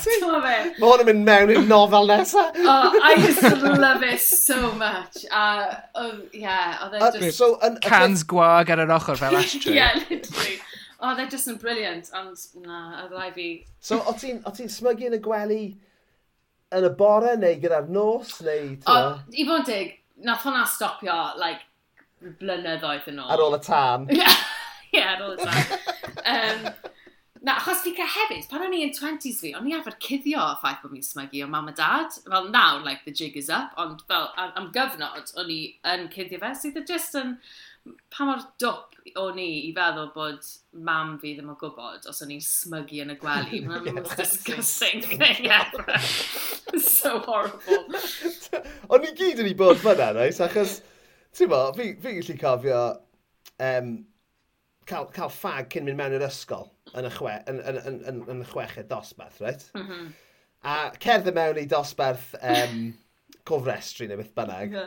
ti'n fe? Mae hwn yn mynd mewn i'r nofel nesaf. Oh, I just love it so much. A, oh, yeah, oedd e just... So, an, Cans gwag ar yr ochr fel ashtray. yeah, literally. Oh, they're just yn brilliant, ond na, oedd lai fi. So, o ti'n ti smygu yn y gwely yn y bore neu gyda'r nos neu... O, oh, i fod yn dig, nath hwnna stopio, like, blynyddoedd yn ôl. Ar ôl y tan. yeah, ar ôl y tan. um, Na, achos fi ca hefyd, pan o'n i yn 20s fi, o'n i arfer cuddio y ffaith bod fi'n smygu o mam a dad. Fel nawr, like, the jig is up, ond fel am, am gyfnod o'n i yn cuddio fe, sydd so, just yn, pa mor dop o'n i i feddwl bod mam fi ddim yn gwybod os o'n i'n smygu yn y gwely. Mae'n yeah, most disgusting thing ever. so horrible. o'n i gyd yn ei bod fyna, neis, achos, ti'n mo, fi, fi gallu cofio um, cael, cael ffag cyn mynd mewn i'r ysgol yn y, chwe, yn, yn, yn, yn, yn y chweched dosbarth, right? Mm -hmm. A cerdd mewn i dosbarth um, cofrestru neu beth bynnag.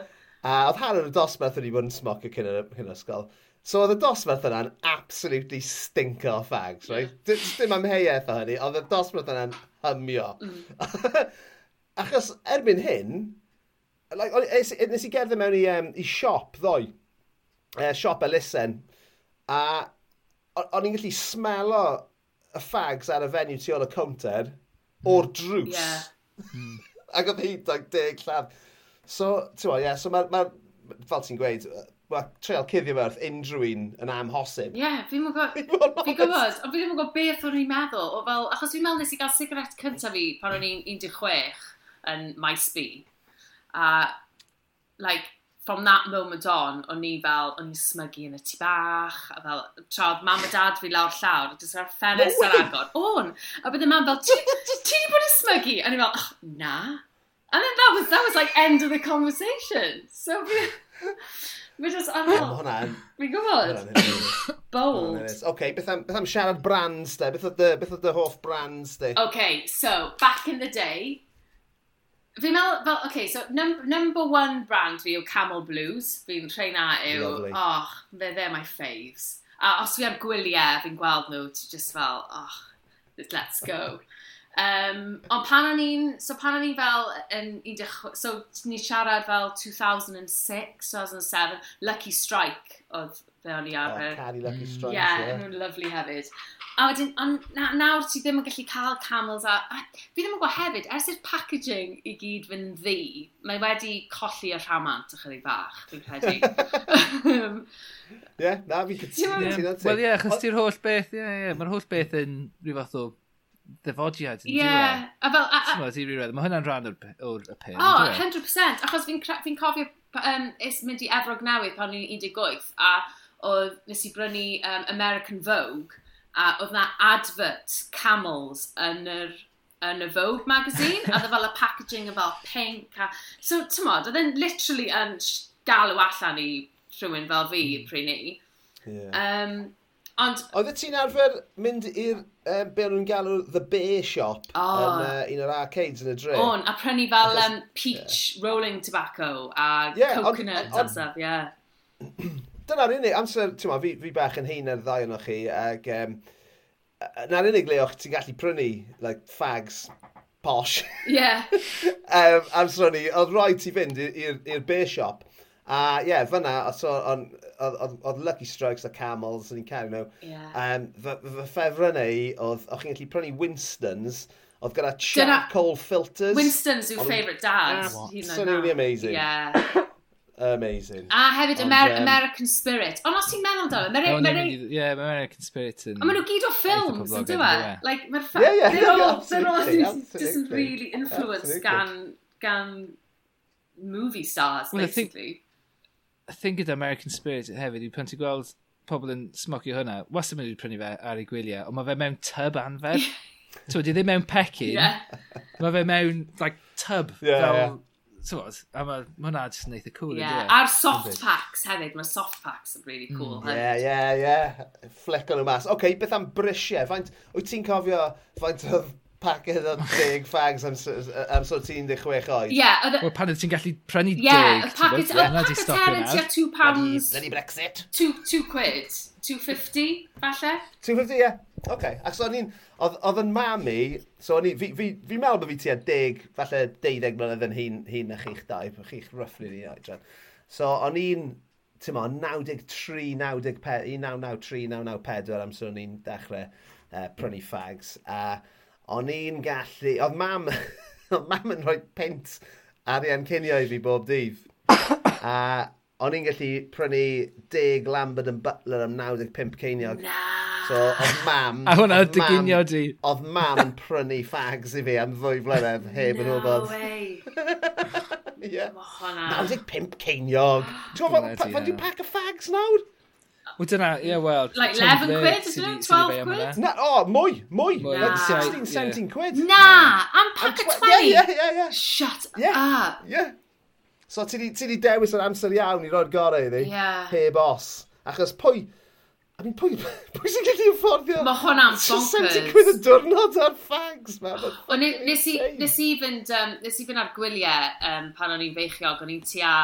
A oedd hanner y dosbarth wedi bod yn smocio cyn yr ysgol. So oedd y dosbarth yna'n absolutely stinker fags, right? Yeah. Dim amheuaeth o hynny, oedd y dosbarth yna'n hymio. Mm. Achos erbyn hyn, like, nes, nes i gerdded mewn i, um, i siop ddoi, uh, siop Elusen, a o'n i'n gallu smelo y fags ar y fenyw tu ôl y counter hmm. o'r drws. Yeah. Hmm. Ac oedd hi dag deg lladd. So, ti'n gwybod, yeah, so mae, ma, fel ti'n gweud, mae treol cuddio fe wrth unrhyw un yn amhosib. Ie, yeah, fi'n gwybod, fi'n gwybod, ond fi ddim yn gwybod beth o'n i'n meddwl, o fel, achos fi'n meddwl nes i gael sigaret cyntaf fi pan o'n i'n 16 yn maes MySB. A, like, from that moment on, o'n i fel, o'n i smygu yn y tu bach, a fel, tra oedd mam a dad fi lawr llawr, a jyst ar ffenest ar agor, o'n, a bydd y mam fel, ti wedi bod yn smygu? A ni fel, oh, na. And then that was, that was like end of the conversation. So fi... Fi just ar ôl. Fi'n gwybod. Bold. Oce, beth, am, beth am siarad brands de? Beth oedd dy hoff brands de? Oce, okay, so, back in the day, Fi'n meddwl, fel, okay, so num number one brand fi yw Camel Blues. Fi'n treina yw, Lovely. oh, they're, they're my faves. A os fi ar gwyliau, fi'n gweld nhw, ti just fel, oh, let's go. Um, ond pan o'n i'n, so pan o'n i'n fel, yn, i so ni siarad fel 2006, 2007, Lucky Strike oedd be o'n i arfer. Oh, Cari Lucky mm. Strikes, ie. Yeah, yeah. nhw'n lyflu hefyd. A wedyn, ond na, nawr ti ddim yn gallu cael camels a... a fi ddim yn gwybod hefyd, ers i'r packaging i gyd fynd ddi, mae wedi colli y rhamant ychydig bach, dwi'n credu. Ie, yeah, na, fi cytuno. ti. Wel ie, achos ti'r holl beth, ie, yeah, ie, yeah, mae'r holl beth yn rhyw fath o ddefodiad yn yeah. diwedd. A fel... A, a, Mae hwnna'n rhan o'r, o'r y pyn. O, oh, e? 100%. Achos fi'n fi cofio um, is mynd i Efrog Newydd pan o'n i'n 18 a oedd nes i brynu um, American Vogue, a oedd na advert camels yn yr yn y Vogue magazine, a oedd e fel y packaging yn fel pink. A... So, ti'n modd, oedd e'n literally yn galw allan i rhywun fel fi, hmm. pryn ni. Yeah. Um, Ond... Oedd ti'n arfer mynd i'r, um, be nhw'n galw, The Bear Shop oh. yn uh, un o'r arcades yn y dre. On, a prynu fel um, peach, yeah. rolling tobacco a yeah, coconut on, on, on, a stuff, yeah. dyna'r unig amser, ti'n ma, fi, fi bach yn hyn ar ddau o'n chi, ac um, na'r unig le o'ch ti'n gallu prynu, like, fags posh. Yeah. um, amser o'n i, oedd rhaid ti fynd i'r beer shop. A ie, yeah, fyna, so, oedd Lucky Strikes a Camels yn i'n cael nhw. Yeah. Um, fy, fy ffefrynnau e oedd, o'ch chi'n gallu prynu Winstons, oedd gyda charcoal filters. Winstons yw favourite dads. Absolutely amazing. Yeah. amazing. A hefyd Ond, Amer um, American Spirit. Ond os ti'n meddwl do, mae'r... Oh, Ameri no, yeah, American Spirit. And ond maen nhw gyd o ffilms, yn dweud? dwi? Like, mae'r ffa... Yeah, yeah, they're all, yeah, they're all absolutely, just absolutely. really influenced gan, gan movie stars, well, basically. I think, I think gyda American Spirit hefyd, yw pan ti'n gweld pobl yn smocio hwnna, wastad mynd i prynu fe ar ei gwyliau, ond mae fe mewn tub anfer. Tw, di ddim mewn pecyn. Yeah. Mae fe mewn, like, tub. Yeah, fel, yeah tywod, a mae hwnna jyst yn eitha cool. Yeah. A'r soft packs hefyd, mae soft packs yn really hmm. cool. Ie, ie, ie. o'n nhw mas. Oce, okay, beth am brisiau? Faint, wyt ti'n cofio faint oedd packet o deg fags am, am so ti'n 16 oed. Ie. Yeah, Wel, pan ydych chi'n gallu prynu yeah, deg. Ie, packet, o packet talent, ie, two pounds. Bloody Brexit. Two, two quid. 250, falle? 250, ie. Yeah. Oce. Okay. Ac so o'n i'n... Oedd yn mami... So o'n i... Fi, fi, fi meddwl bod fi tua 10, falle 12 mlynedd yn hun, hun na chi'ch dau. Chi'ch rufflin ni oed. So o'n i'n... Ti'n mo, 93, 94, 1993, 1994 am so o'n i'n dechrau uh, prynu fags. A... Uh, o'n i'n gallu... Oedd mam, oedd mam yn rhoi pent arian cinio i fi bob dydd. a o'n i'n gallu prynu 10 Lambert and Butler am 95 ceiniog. Na! So, oedd mam... a hwnna oedd dyginio di. Oedd mam yn prynu fags i fi am ddwy flynedd heb yn wybod. No way! yeah. 95 ceiniog. Ti'n gwybod, pan dwi'n pack o fags nawr? Wel dyna, ie, yeah, wel... Like 11 quid, isn't it? 12 quid? Na, o, oh, mwy, mwy. Mwy. Like 16, 17 quid. Na, am pack of 20. Yeah, yeah, yeah. Shut yeah, up. Yeah. So ti di dewis yr amser iawn i roi'r gorau iddi. Yeah. Heb os. Achos pwy... I mean, pwy, pwy sy'n gallu afforddio? Mae hwnna'n bonkers. 70 quid y diwrnod ar fags, man. O, nes i fynd um, ar gwyliau um, pan o'n i'n feichiog, o'n i'n tua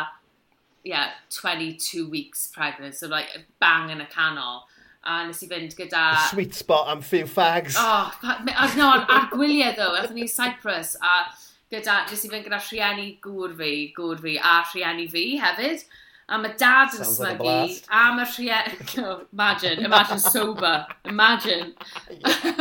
yeah, 22 weeks pregnant, so like bang yn y canol. A nes i fynd gyda... The sweet spot am few fags. Oh, ar, oh, no, ar gwyliau ddo, ethyn ni Cyprus, a gyda, nes i fynd gyda rhieni gŵr fi, gŵr fi, a rhieni fi hefyd. A mae dad yn smygu, like a mae rhieni... No, imagine, imagine sober, imagine.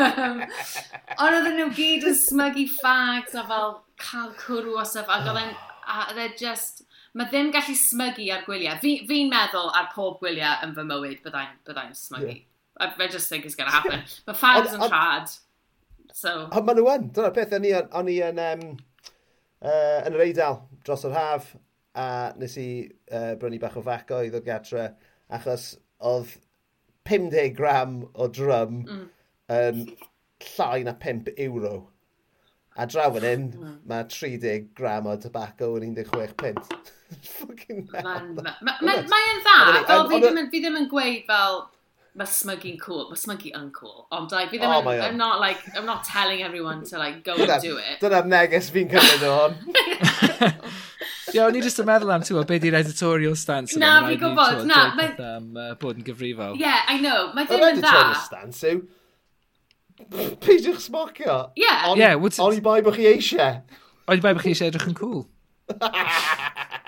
Ond oedden nhw gyd yn smygu fags a fel cael cwrw o stuff, a oh. oedd e'n... A oedd e just mae ddim gallu smygu ar gwyliau. Fi'n fi, meddwl ar pob gwyliau yn fy mywyd byddai'n bydda smygu. Yeah. I, I just think it's going to happen. Mae fags yn rhad. So. Ond maen nhw yn. Dyna'r peth, o'n i, on i yn, um, uh, yn yr eidal dros yr haf a nes i uh, brynu bach o faco i ddod gatra achos oedd 50 gram o drum mm. yn llai na 5 euro. A draw fan hyn, mm. mae 30 gram o tobacco yn 16 pint. Fucking hell. Mae'n dda. Fel fi ddim yn gweud fel, mae smygu'n cool, mae smygu yn cool. Ond like, fi ddim oh, yn, I'm not like, I'm not telling everyone to like go and do it. Dyna'r neges fi'n cymryd o hon. Ie, o'n i jyst yn meddwl am, ti'n be di'r editorial stance yma. Na, fi'n gwybod, na. Am bod yn gyfrifol. Yeah, I know. Mae ddim yn dda. Editorial stance yw, peidiwch smocio. Yeah. Ie, yeah, O'n i bai bod chi eisiau. O'n i bai bod chi eisiau edrych yn cool.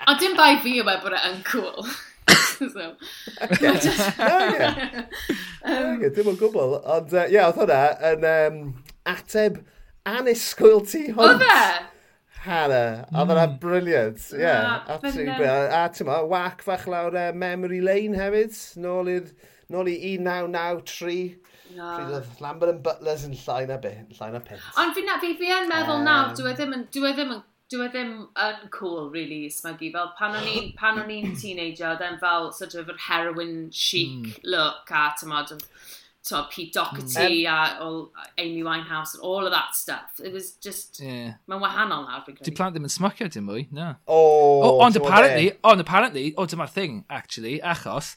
A dim bai fi yw e bod e yn cool. so, um, Dim o'n gwbl, ond ie, oedd hwnna yn um, ateb anusgwyl ti hwnt. Oedd e? Hannah, oedd hwnna'n hmm. briliant. Ie, absolutely brilliant. A ti'n ma, wac fach lawr uh, Memory Lane hefyd, nôl i'r nôl i 1993. No. Pryd Lambert and Butlers yn llain a bit, llain a pint. Ond fi, fi, fi yn meddwl um, nawr, dwi ddim yn, dwi e ddim yn dyw e ddim yn cool, really, smygu. Fel pan o'n i'n pan o'n i'n teenager, oedd e'n fel sort of yr heroin chic mm. look a tymod, tymod, Pete Doherty mm. a all, Amy Winehouse and all of that stuff. It was just, yeah. mae'n wahanol nawr, fi'n credu. Di plant ddim yn smacio dim mwy, na. Oh, oh ond apparently, e. ond apparently, oh, dyma'r thing, actually, achos,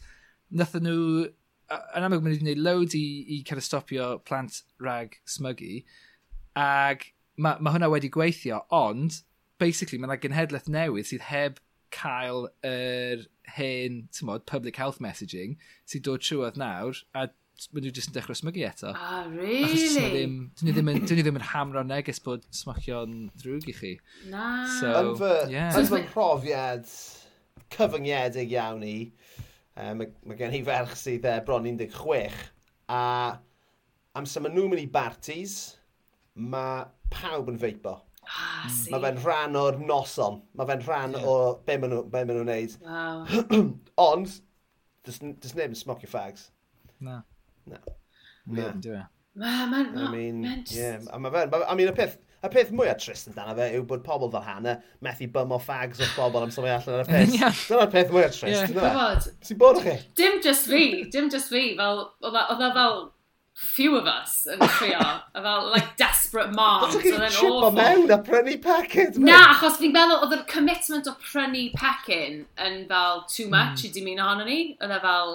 nathon nhw, yn amlwg, maen nhw wedi gwneud load i, i cael stopio plant rag smygu, ag mae ma hwnna wedi gweithio, ond basically mae yna genhedlaeth newydd sydd heb cael yr hen, tymod, public health messaging sydd dod trwad nawr a maen nhw jyst yn dechrau smygu eto. Ah, really? Achos dyn nhw ddim, yn, dyn nhw ddim yn hamro neges bod smocio'n ddrwg i chi. Na. So, yn fy, yeah. yn fy profiad cyfyngiedig iawn i, um, mae gen i ferch sydd uh, bron 16, a amser maen nhw'n mynd i bartis, mae pawb yn feipo. Ah, hmm. Mae fe'n rhan o'r noson. Mae fe'n rhan yeah. o be maen nhw'n ma nhw neud. Wow. Ond, does, does neb yn smocio fags. Na. Na. Na. Na. Mae'n ma, ma, I mean, ma, just... yeah. I mean, y peth, y peth mwyaf trist yn dan fe yw bod pobl fel Hannah methu bym o fags o'r bobl am symud allan ar y peth. Dyna'r peth mwyaf trist. Yeah. Sy'n bod chi? Dim just fi, dim just fi. Fel, oedd fel few of us yn trio, a fel, like, desperate moms. Os ydych chi'n tripo mewn a prynu pecyn? Na, achos fi'n meddwl, oedd y commitment o prynu pecyn yn fel too hmm. much mm. i dimin ohono ni. Oedd e fel,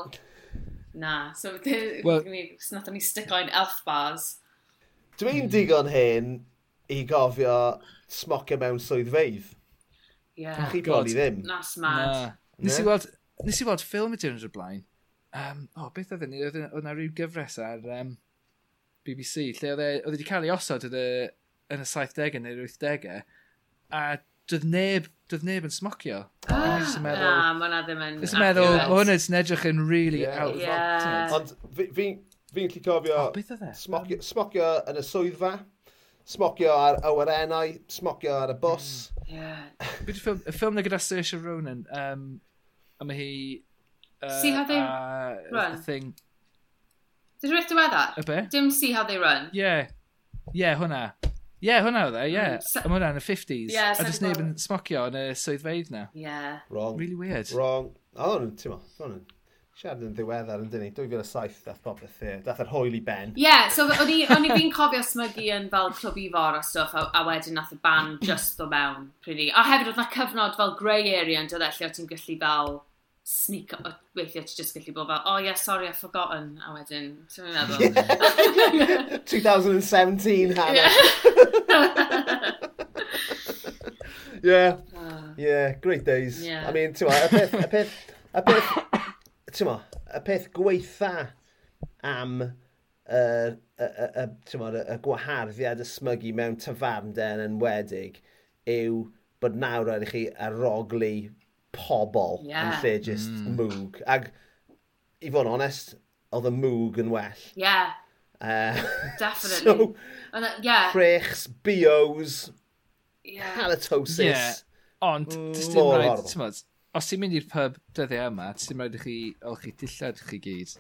na. So, well, nath ni stick o'n elf bars. Dwi'n digon hyn i gofio smocio mewn swyddfeidd. Ie. Yeah. Chi bron i ddim. That's mad. Na. Nes i weld, nes i weld ffilm i Tyrnes o'r blaen, Um, oh, beth oedd ni? Oedd yna rhyw gyfres ar um, BBC, lle oedd e wedi e cael ei osod yn y, yn y 70au neu'r 80au, a doedd neb, doedd neb yn smocio. Ah, meddwl, na, mae hwnna ddim yn... Ys meddwl, mae hwnna yn edrych yn really yeah. out of yeah. Ond fi'n fi lli cofio... Oh, beth oedd e? Smocio, smocio yn y swyddfa, smocio ar awyrennau, smocio ar y bus. Mm. Yeah. Beth y ffilm, y ffilm na gyda Saoirse Ronan, um, a mae hi See how they uh, run. The Thing. Did you rhywbeth diweddar? Y be? Dim see how they run. Yeah. Yeah, hwnna. Yeah, hwnna oedd e, yeah. Mm, so, Am hwnna yn y 50s. Yeah, so a jyst neb yn smocio yn y swyddfeidd na. Yeah. Wrong. Really weird. Wrong. O, hwn, ti'n mo, yn siarad yn ddiweddar yn dyn ni. 2007 dath popeth e, dath yr hwyl i ben. Yeah, so o'n i fi'n cofio smygu yn fel clwb i ifor a stwff, a, a wedyn nath y band just o mewn, pretty. A hefyd oedd na cyfnod fel grey area yn dod e, lle o ti'n gallu fel sneak up, weithio ti just gallu bod fel, oh yeah, sorry, I've forgotten, a wedyn, sy'n mynd meddwl? 2017, Hannah. Yeah. yeah. Uh, yeah, great days. Yeah. I mean, ti'n ma, y peth, y peth, y peth, ti'n ma, y peth gweitha am y, y, y, y, y gwaharddiad ysmygu smygu mewn tyfarnden yn wedig yw bod nawr rhaid i chi aroglu pobl yeah. lle just mm. mwg. Ag, i fod yn onest, oedd y mwg yn well. Yeah. Eh, uh, Definitely. so, And, uh, yeah. Crechs, bios, yeah. halitosis. Yeah. Ond, dys dim rhaid, ti'n modd, os ti'n mynd i'r pub dyddiau yma, ti'n rhaid i chi, o chi dillad chi gyd.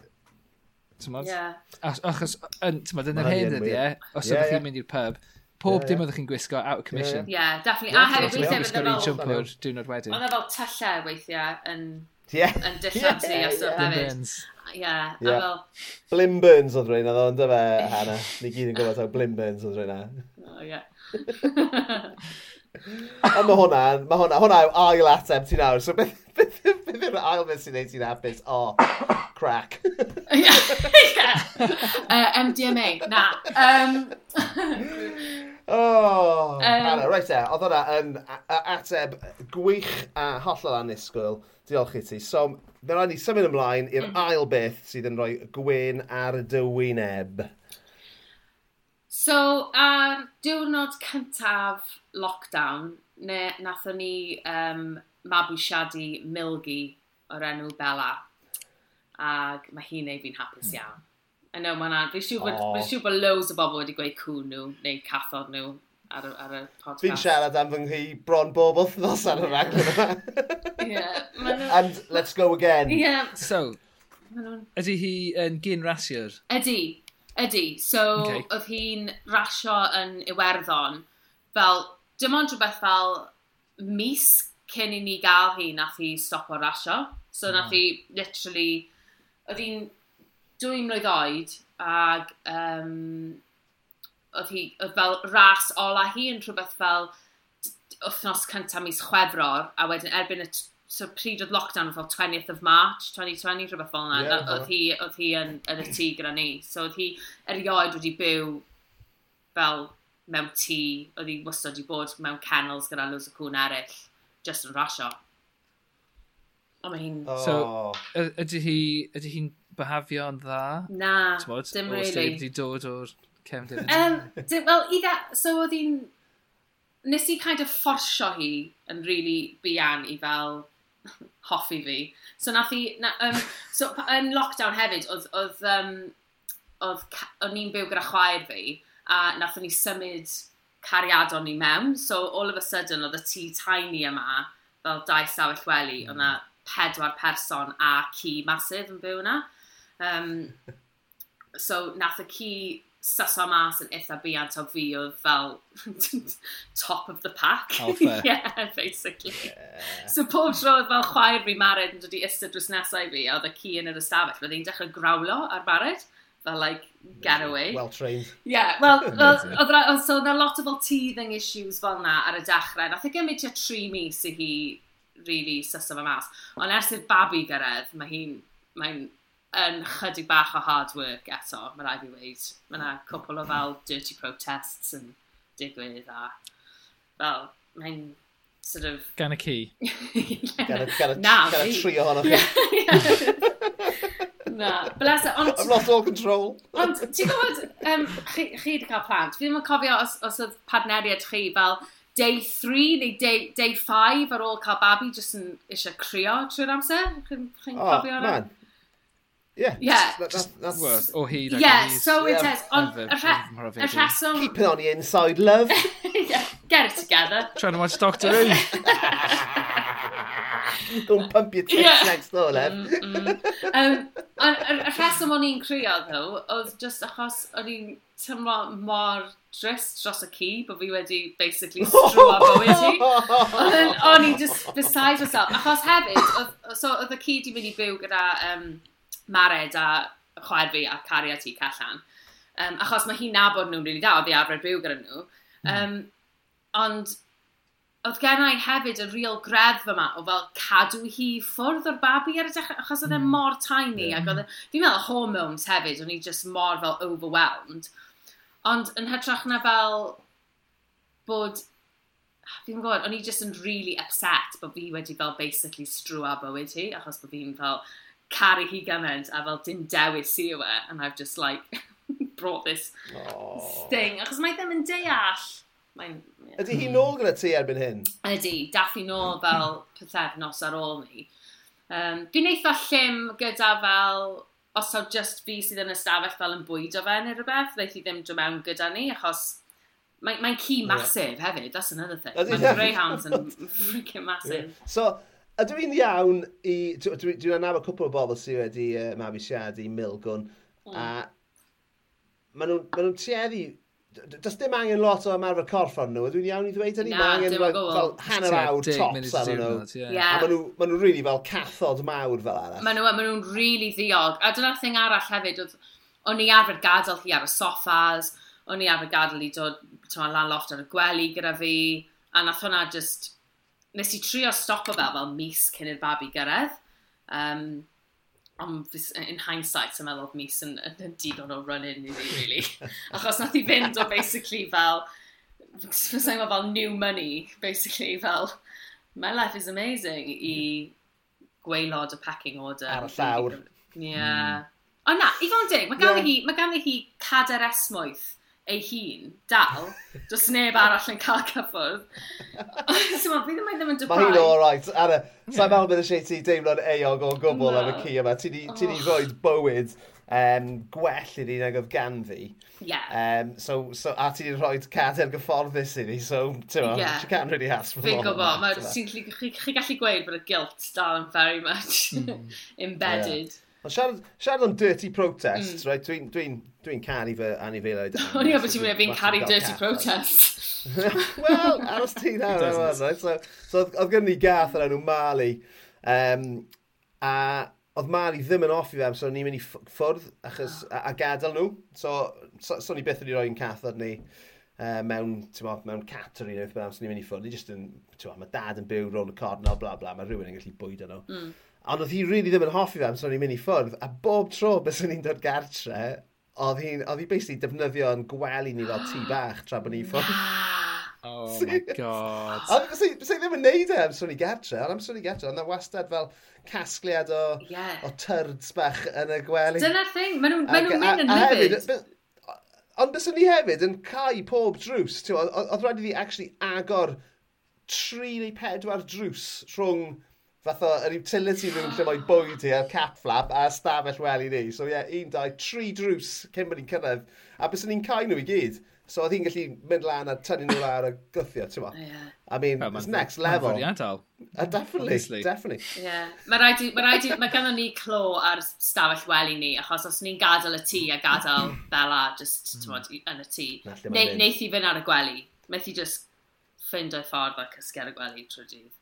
Ti'n modd? Yeah. Achos, yn, ti'n modd, yn yr hen dyddiau, os yeah, ydych yeah. chi'n mynd i'r pub, Pob yeah, dim yeah. oeddech chi'n gwisgo out of commission. Ie, yeah, definitely. Yeah, a hefyd weithiau fydd e yn siwmpwr diwrnod wedyn. Ond e fel tyllau e weithiau yn, yeah. yn dillad si yeah, os yeah. hefyd. Yeah, yeah. fel... Blim Burns oedd rhaid oedd o'n dyfa, Hannah. Ni gyd yn gwybod taw Blim Burns oedd rhaid O, ie. Ond mae hwnna, mae hwnna, hwnna yw ail ateb ti nawr, so beth yw'r ail beth sy'n neud ti'n hapus? O, oh, crack. yeah. Uh, MDMA, na. Um, Oh, um, Anna, reit e, oedd hwnna yn ateb gwych a hollol anusgwyl. Diolch i ti. So, fe rhaid ni symud ymlaen i'r mm. ail beth sydd yn rhoi gwyn ar dy wyneb. So, ar diwrnod cyntaf lockdown, ne, nathon ni um, mabwysiadu Milgi o'r enw Bella. Ac mae hi'n ei fi'n hapus hmm. iawn. I know, mae'n an. Fi'n siŵr bod, oh. siŵr bod loads o bobl wedi gweud cwn nhw, neu cathod nhw, ar, ar y podcast. Fi'n siarad am fy nghi bron bob wythnos ar y rhaid yeah, And let's go again. Yeah. So, ydy hi yn gyn rasiwr? Ydy, ydy. So, okay. oedd hi'n rasio yn Iwerddon. Fel, dim ond rhywbeth fel mis cyn i ni gael hi, nath hi stop o rasio. So, nath oh. hi literally, oedd hi'n dwy mlynedd oed ac um, oedd hi, oedd fel ras ola hi yn rhywbeth fel wythnos cyntaf mis chwefror a wedyn erbyn y so pryd oedd lockdown fel 20th of March 2020, rhywbeth fel yna, yeah, oedd hi, oedd hi yn, yn y tŷ gyda ni. So oedd hi erioed wedi byw fel mewn tŷ, oedd hi wastad wedi bod mewn kennels gyda loads o cwn eraill, just yn rasio. O, mae hi'n... Oh. So, ydy hi, ydy hi'n byhafio'n dda? Na, Tmod, dim really. Os ti'n wedi dod o'r cefndir? Um, Wel, i dda, so oedd hi'n... Nes i kind of fforsio hi yn really bian i fel hoffi fi. So nath i... Na, um, so yn lockdown hefyd, oedd... oedd um, oedd o'n i'n byw gyda chwaer fi, a nath o'n i symud cariadon ni mewn, so all of a sudden oedd y tŷ tiny yma, fel dau sawell wely, mm. oedd pedwar person a ci masif yn byw yna. Um, so nath y ci saso mas yn eitha biant o fi oedd fel top of the pack. Alpha. yeah, basically. Yeah. So pob tro oedd fel chwaer fi mared yn dod i ystod drws nesau i fi, oedd y ci yn yr ystafell, roedd hi'n dechrau grawlo ar bared fel like get away. Well trained. Yeah, well, well oedd ra, so na lot o fel teething issues fel na ar y dechrau. Nath i gymryd tua tri mis i hi really syso fe mas. Ond ers i'r babi gyrraedd, mae hi'n mae yn chydig bach o hard work eto, mae rhaid i weid. Mae yna cwpl o fel dirty protests yn digwydd a fel, mae'n sort of... Gan y ci. gan y, gan y, na, gan y tri ohono chi. Na, bless it. Ond, I've lost all control. ond ti'n gwybod, um, chi, chi wedi cael plant, fi ddim yn cofio os, os oedd partneriad chi fel day 3 neu day, day 5 ar ôl cael babi jyst yn eisiau crio trwy'r amser. Chi'n chi oh, cofio hwnna? Yeah. Yeah. That, that, that's... Well, or he. Like, yeah, so it intense. Ond y rheswm... Keep it on the inside, love. yeah, get it together. Trying to watch Doctor Who. Don't pump your tits yeah. next door, Lev. Mm, mm. um, y rheswm o'n i'n crio, though, oedd just achos o'n i'n tymlo mor drist dros y ci, bod fi wedi basically strwa bywyd hi. O'n i'n just beside myself. Achos hefyd, oedd, so, oedd y ci di mynd i byw gyda um, Mared a chwaer fi a Cari ti callan. Um, achos mae hi'n nabod nhw'n rili really da, oedd hi arfer byw gyda nhw. Um, ond oedd gennau hefyd y real greddf yma o fel cadw hi ffwrdd o'r babi ar y dechrau, achos oedd e hmm. mor tiny, yeah. ac oedd, e, fi'n meddwl hormones hefyd, o'n i just mor fel overwhelmed. Ond yn hytrach na fel bod, fi'n gwybod, o'n i just yn really upset bod fi wedi fel basically strwa bywyd hi, achos bod fi'n fel caru hi gymaint a fel dim dewis i yw e, and I've just like brought this Aww. sting. Achos mae ddim yn deall. Mae'n... Yeah. Ydy hi nôl gyda ti erbyn hyn? Ydy, dath hi nôl fel pethefnos ar ôl ni. Um, dwi'n eitha llym gyda fel, os oedd just fi sydd yn ystafell fel yn bwydo fe neu rhywbeth, ddeith hi ddim dod mewn gyda ni, achos mae'n mae, mae ci masif yeah. hefyd, that's another thing. Mae Greyhounds yn freaking massive Yeah. So, ydw i'n iawn i... Dwi'n dwi, dwi anabod cwpl o bobl sydd wedi uh, mabwysiadu Milgwn, mm. a maen nhw'n ma nhw tueddu... Does dim angen lot o ymarfer corff arnyn nhw, dwi'n iawn i ddweud hynny? Na, angen fel, fel hanner awr tops arnyn nhw. Yeah. A maen nhw'n ma nhw really fel cathod mawr fel arall. Maen nhw'n ma nhw really ddiog. A dyna'r thing arall hefyd, o'n i arfer gadael hi ar y soffas, o'n i arfer gadael i dod lan loft ar y gwely gyda fi, a nath hwnna just nes i trio stopo fel fel mis cyn i'r babi gyrraedd. Um, ond in hindsight, yn meddwl mis yn, yn yn digon o run-in i fi, really. Achos nath i fynd o basically fel, fysa'n fel, fel new money, basically, fel, my life is amazing, i hmm. gweilod y packing order. Ar y llawr. Ie. Yeah. Mm. O na, i fod yn dig, mae ganddi yeah. hi, ma hi cader esmwyth ei hun, dal, does neb arall yn cael cyffwrdd. so, fi ddim yn ddim yn deprived. Mae hi'n all right. Anna, sa'n meddwl bydd y ti deimlo'n eog o gwbl am y ci yma. Ti ni, oh. ti ni oh. roed bywyd um, gwell i ni nag oedd gan fi. Yeah. Um, so, so, a ti wedi rhoi cader gyfforddus i ni, so, ti'n meddwl, yeah. she can't really ask for Fi'n gwybod, ti'n gallu gweud bod y guilt dal yn very much hmm. embedded. Yeah. Ond siarad, siarad am dirty protests, mm. right, dwi'n dwi dwi, n, dwi n caru fy anifaelod. O'n i'n obviously mynd fi'n caru dirty protest. Wel, aros ti nawr, right? So, so oedd gen ni gath ar enw Mali, um, a oedd Mali ddim yn offi fe, so ni'n mynd i ffwrdd achos, ah. a, a gadael nhw. So, so, so ni beth wedi roi'n cath ar ni uh, mewn, mo, mewn catering neu beth bynnag, so ni'n mynd i ffwrdd. Ni just yn, ti'n mae dad yn byw rôl y cornel, bla bla, mae rhywun yn gallu bwydo nhw. Mm. Ond oedd hi really ddim yn hoffi fe amser o'n i'n mynd i ffwrdd, a bob tro bys o'n i'n dod gartre, oedd hi'n oedd hi basically defnyddio yn gwely ni fel tŷ bach tra bod ni'n ffwrdd. Oh my god. Ond bys i ddim yn neud e amser i gartre, ond amser i gartre, ond na wastad fel casgliad o, yeah. o tyrds bach yn y gwely. Dyna'r thing, maen nhw'n mynd yn lyfyd. Ond bys ni hefyd yn cael pob drws, oedd rhaid i fi actually agor tri neu pedwar drws rhwng fath o yr utility room lle mae bwyd hi, a'r cat flap, a stafell weli ni. So ie, yeah, un, dau, tri drws cyn bod ni'n cyrraedd. A bys ni'n cael nhw i gyd. So oedd hi'n gallu mynd lan a tynnu nhw lawr a gythio, ti'n yeah. I mean, oh, it's next level. Mae'n fwriadol. Uh, definitely, Obviously. definitely. Yeah. Mae rhaid i, mae rhaid i, mae ganddo ni clo ar stafell weli ni, achos os ni'n gadael y tŷ a gadael Bella just, ti'n bod, yn y tŷ. Ne, neith i fynd ar y gwely. Methu just ffind o'i ffordd a cysgu ar y gwely trwy dydd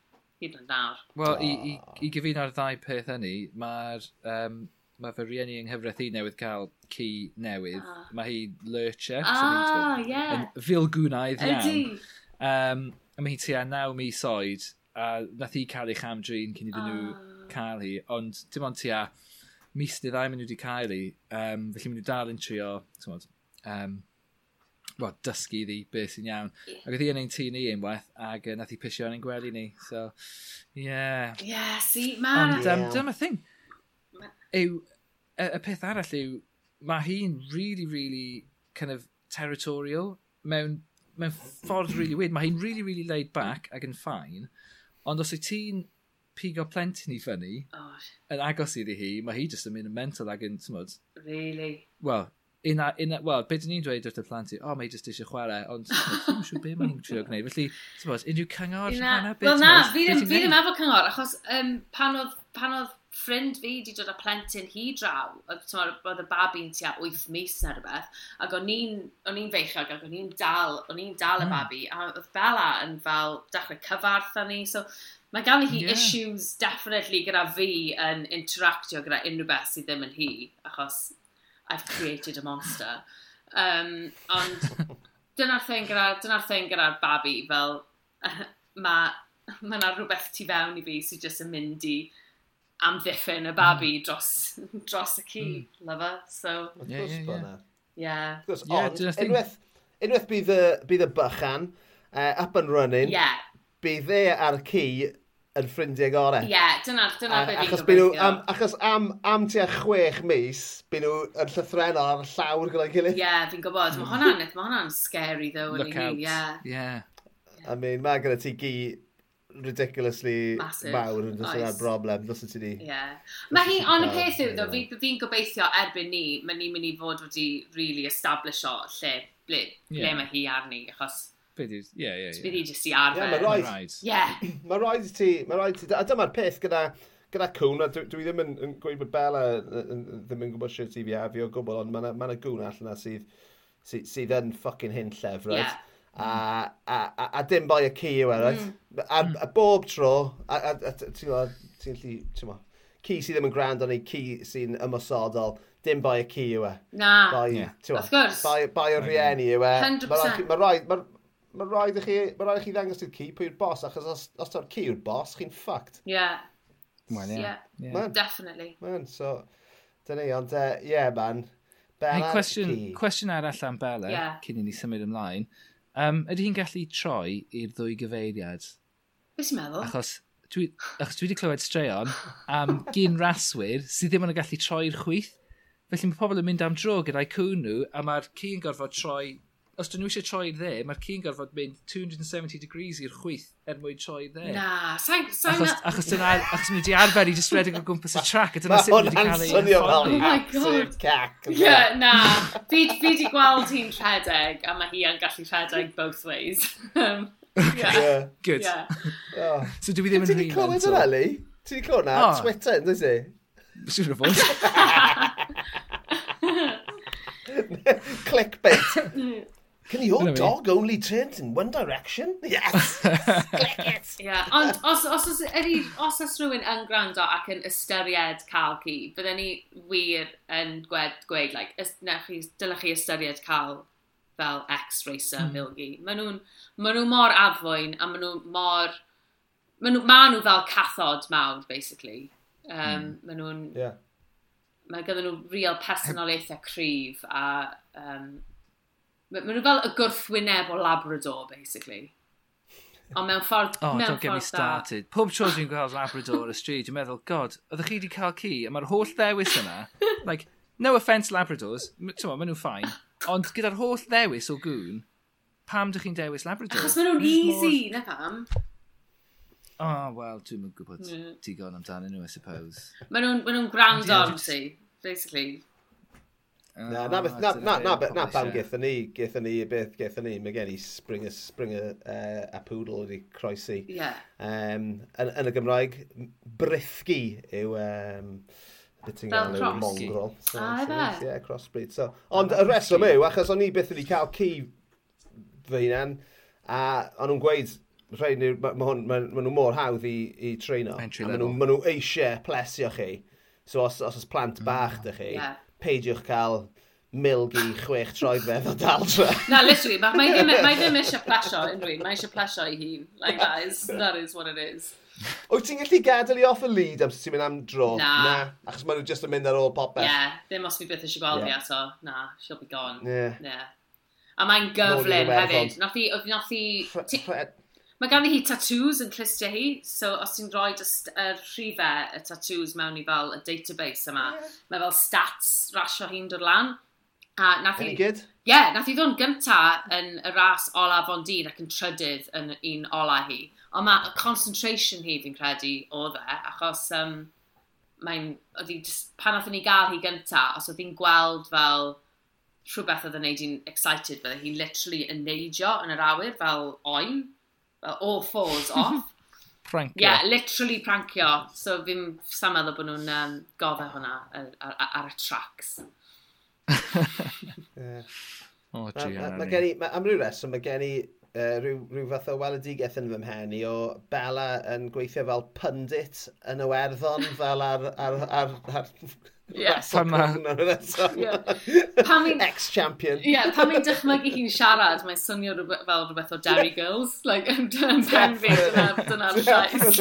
hyd yn nawr. Wel, i, i, ah. i gyfun ar ddau peth hynny, mae'r um, mae fy rieni yng nghyfraith i newydd cael ci newydd. Ah. Mae hi Lurcher. Ah, ie. Yeah. Yn filgwnaidd iawn. Ydy. Um, a mae hi tua naw mis oed, a nath hi cael ei chamdrin cyn iddyn ah. nhw cael hi, ond dim ond tua mis neu ddau maen nhw wedi cael hi, um, felly maen nhw dal yn trio, ti'n modd, um, well, dysgu iddi beth sy'n iawn. Ac oedd hi yn ein tŷ ni unwaith, ac uh, nath hi pisio yn ein gwely ni. So, yeah. Yeah, see, man. Ond um, yeah. dyma thing. Yw, y, y peth arall yw, mae hi'n really, really kind of territorial mewn, mewn ffordd really weird. Mae hi'n really, really laid back ac yn ffain. Ond os wyt ti'n pigo plentyn i fyny, oh. yn agos iddi hi, mae hi just yn mynd yn mental ac yn, ti'n Really? Wel, un a, un a, wel, beth ni'n dweud wrth y plant i, o, oh, mae jyst eisiau chwarae, ond ddim yn siŵr beth mae'n trio gwneud. Felly, ti'n unrhyw cyngor? Una, wel na, fi ddim efo cyngor, achos um, pan oedd, pan oedd ffrind fi wedi dod â plentyn hi draw, oedd y babi'n tua 8 mis neu rhywbeth, ac o'n i'n feichiog ac o'n i'n dal, o'n i'n dal y mm. babi, a oedd Bella yn fel dechrau cyfarth â ni, so mae gan hi yeah. issues definitely gyda fi yn interactio gyda unrhyw beth sydd ddim yn hi, achos I've created a monster. Um, ond dyna'r thing gyda, dyna'r thing gyda'r babi, fel mae ma yna rhywbeth tu fewn i fi sydd jyst yn mynd i amddiffyn y babi mm. dros, dros y ci, mm. lyfa. So, yeah, yeah, yeah. Yeah. Gwrs, yeah, ond, think... unwaith, unwaith bydd, y, bydd y bychan uh, up and running, yeah. bydd e ar y ci yn ffrindiau gorau. Ie, yeah, dyna, dyna beth fi'n achos, gobeithio. Am, achos am, am tua chwech mis, byd nhw yn llythrenol ar y llawr gyda'i gilydd. Ie, yeah, fi'n gwybod. Mae hwnna'n ma hwnna scary, ddo. Look out. Ie. Yeah. yeah. I mean, mae gyda ti gi ridiculously Massive. mawr yn dweud yna'r broblem, dros ti ni. Yeah. Mae hi, ond y peth yw, ddo, fi'n fi gobeithio erbyn ni, mae ni'n mynd i fod wedi really establisho lle, ble, yeah. ble mae hi arni, achos beth yw... Ie, ie, ie. Bydd i jyst i arfer. Ie, mae rhaid. Ie. Mae rhaid i ti, mae rhaid i ti. A dyma'r peth gyda, gyda cwn, a dwi, dwi ddim yn, yn gweud bod Bella ddim yn gwybod sydd i fi afio o gwbl, ond mae yna gwn allan na sydd, sydd, sydd yn ffucking hyn llef, right? Yeah. A, a, a, a dim bai y ci yw e, right? Mm. A, a, bob tro, a, a, a ti'n gwybod, ti'n gallu, ti'n gwybod, ci sydd ddim yn grand ond ei ci sy'n ymosodol, dim bai y ci yw e. Na, bai, yeah. wrth gwrs. Bai, bai o rieni yw e. 100%. Mae rhaid, ma, mae rhaid i chi, mae rhaid i chi ddangos i'r ci pwy yw'r bos, achos os, os ta'r ci yw'r bos, chi'n ffact. Ie. Yeah. Mae'n, ie. Yeah. yeah. Man. Definitely. Man, so, dyna ni, ond, ie, uh, yeah, man. Bella, hey, cwestiwn, cwestiwn arall am Bella, yeah. cyn i ni symud ymlaen. Um, ydy hi'n gallu troi i'r ddwy gyfeiriad? Beth ti'n meddwl? Achos dwi, achos dwi wedi clywed straeon am gyn raswyr sydd ddim yn gallu troi'r chwyth. Felly mae pobl yn mynd am dro gyda'i cwn nhw a mae'r ci yn gorfod troi os dyn nhw eisiau troi dde, mae'r cyn gorfod mynd 270 degrees i'r chwyth er mwyn troi dde. Na, sa'n... Sa achos, achos, dyna, achos nhw wedi arfer i just redeg o gwmpas y trac, a dyna sut nhw wedi cael ei... Mae hwnna'n swnio fel oh cac. Ie, Yeah, na, fi, fi wedi gweld hi'n rhedeg, a mae hi yn gallu rhedeg both ways. um, yeah. yeah. Good. Yeah. Oh. So dwi ddim yn rhywun. Ti'n clywed hwnna, Lee? Ti'n clywed hwnna? Oh. Twitter, dwi ti? Siwr o fod. Clickbait. Can your Dyna dog mi. only turn in one direction? Yes! Click it! Yeah. Ond os, os, os, ydy, os oes rhywun yn gwrando ac yn ystyried cael ci, byddwn ni wir yn gweud, gweud like, chi, dylech chi ystyried cael fel ex-racer mm. milgi. Maen nhw'n ma nhw mor afwyn a maen nhw mor... Maen nhw, ma nhw fel cathod mawr, basically. Um, mm. Maen nhw'n... Yeah. Mae gyda nhw real personolaethau cryf a um, Maen nhw fel y gwrthwyneb o Labrador, basically. Ond mewn ffordd... Oh, mewn don't get me started. Da. Pob tro dwi'n gweld Labrador ar y stryd, dwi'n meddwl, god, oeddech chi wedi cael ci, a mae'r holl ddewis yna, like, no offence Labradors, ti'n maen nhw'n ffain, ond gyda'r holl ddewis o gŵn, pam dych chi'n dewis Labrador? Achos maen nhw'n easy, na pam? Oh, wel, dwi'n mynd gwybod yeah. Mm. digon amdanyn nhw, I suppose. Maen nhw'n ma nhw gwrando am ti, basically. Na, na, na, na, na, na, na, pam gaethon ni, gaethon ni, beth gaethon ni, mae gen i Springer, Springer uh, a Poodle wedi croesi. Yeah. Um, yn, yn, y Gymraeg, brithgi yw um, beth yn gael yw mongrol. So, ah, so, so, yeah, crossbreed. So, ond y reswm yw, achos o'n i beth wedi cael ci fy hunan, a o'n nhw'n gweud, rhaid ni, mae ma, ma, ma nhw mor hawdd i, i treino. Entry level. Mae nhw eisiau plesio chi. So os, os oes plant mm. bach dych chi, yeah peidiwch cael milg i chwech troedfedd o daldra. Na, literally, mae ma ddim, e- ma ddim eisiau plesio unrhyw un, mae eisiau plesio i hun. Like, that is, that is what it is. Wyt ti'n gallu gadael i off y lead am ti'n mynd am dro? Na. na. Achos maen nhw jyst yn mynd ar ôl popeth. Ie, yeah, ddim os fi byth eisiau gweld yeah. fi ato. Na, she'll be gone. Ie. Yeah. yeah. A mae'n gyflym hefyd. Nath i, nath i... Mae ganddi hi tattoos yn clustiau hi, so os ti'n rhoi y rhifau y tattoos mewn i fel y database yma, yeah. mae fel stats rasio hi'n dod lan. A nath Any i... good? Ie, yeah, nath i ddod gynta yn y ras ola fo'n dyn ac yn trydydd yn un ola hi. Ond mae y concentration hi fi'n credu o dde, achos um, mae'n... Pan oedd ni gael hi gynta, os oedd hi'n gweld fel rhywbeth oedd yn neud hi'n excited, fydde hi'n literally yn neidio yn yr awyr fel oen. Uh, all fours off. Prancio. Yeah, literally prancio. So fi'n sam meddwl bod nhw'n um, gofio hwnna ar, ar, ar, y tracks. yeah. oh, gee, ma, ma, ma gen i, ma, am ryw reswm, mae gen i uh, rhyw, rhyw fath o weledigaeth yn fy mhen i o Bella yn gweithio fel pundit yn Iwerddon fel ar... ar, ar, ar Yeah. Pan ma... yeah. Ex-champion. yeah, pan mae'n dychmygu hi'n siarad, mae'n swnio rhywbeth, fel rhywbeth o Derry Girls. Like, yn pen fi, dyna'r llais.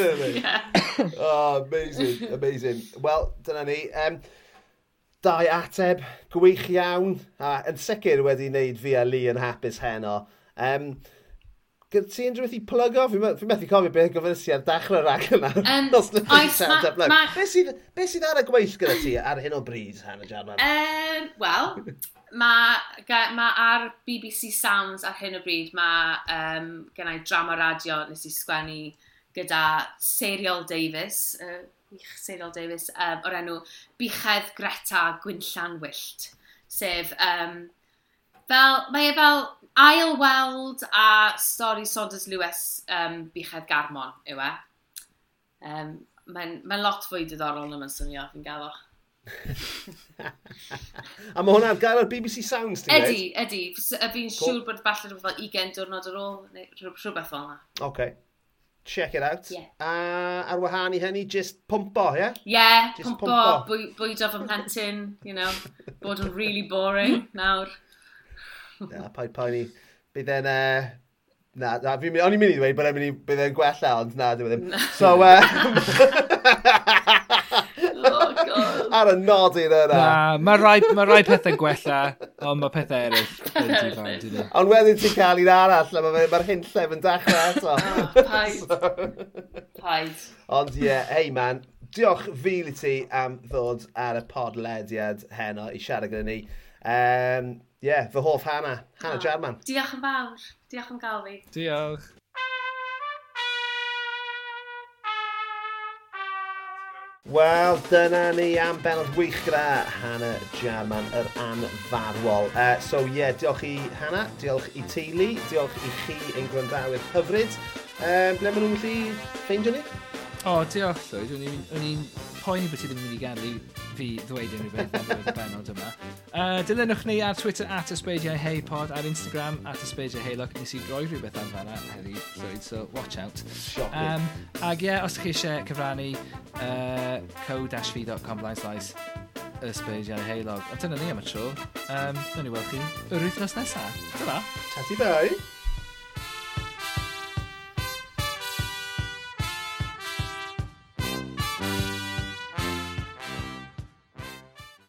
Oh, amazing, amazing. Wel, dyna ni. Um, dau ateb, gwych iawn, a yn sicr wedi wneud fi a Lee yn hapus heno. Um, Gyd ti unrhyw beth i plygo? Fi methu fi cofio beth gofyn si ar dechrau'r rag yna. Um, Beth sydd ar y gweill gyda ti ar hyn o bryd, Hannah Jarman? Um, Wel, mae ma ar BBC Sounds ar hyn o bryd, mae um, gen i drama radio nes i sgwennu gyda Serial Davis, uh, ich Serial Davis, um, o'r enw Bichedd Greta Gwynllan Wyllt. Sef, um, fel, mae e fel ail weld a stori Saunders Lewis um, Bichedd Garmon yw e. Um, Mae'n mae lot fwy diddorol na mae'n swnio fi'n gael o. a mae hwnna'n gael ar BBC Sounds, ti'n Ydy, ydy. Fi'n cool. siŵr bod falle rhywbeth fel 20 diwrnod ar ôl, neu rhywbeth fel yna. Okay. Check it out. Yeah. A ar wahân i hynny, just pwmpo, ie? Yeah? Ie, Yeah, just pwmpo, pwmpo. bwydo fy mhlentyn, you know, bod yn really boring nawr na, paid poeni. Bydd e'n... Uh, na, na, fi, o'n i'n mynd i ddweud bod e'n mynd i, bydd e'n gwella, e, ond na, dwi'n e ddim. So, um, oh, God. ar y nodyn yna. Na, mae rai, ma rai pethau gwella, ond mae pethau eraill. ond wedyn ti'n cael un arall, a mae'r ma hyn llef yn dechrau eto. oh, paid. paid. Ond ie, yeah, hey man, diolch fil i ti am ddod ar y podlediad heno i siarad gyda ni. Um, ie, yeah, fy hoff Hannah, Hannah oh, Jarman. Diolch yn fawr, diolch am gael fi. Diolch. Wel, dyna ni am benod wych gyda Hannah Jarman, yr anfarwol. Uh, so ie, yeah, diolch i Hannah, diolch i teulu, diolch i chi ein gwrandawyr hyfryd. Um, ble maen nhw'n gallu ffeindio ni? O, diolch Llwyd, O'n i'n poeni bod ti ddim yn mynd wedi gadw fi ddweud unrhyw beth am y benod yma. Uh, dilynwch ni ar Twitter at ysbeidiau heipod, ar Instagram at ysbeidiau heilog. Nes i roi rhywbeth am fanna heddi, Llwyd, so watch out. Um, ag ie, yeah, os ydych chi eisiau cyfrannu uh, co-fi.com blaen slais ysbeidiau heilog. A dyna ni am y tro. Um, Nw'n ni weld chi yr wythnos nesaf. Dyna. Tati bai.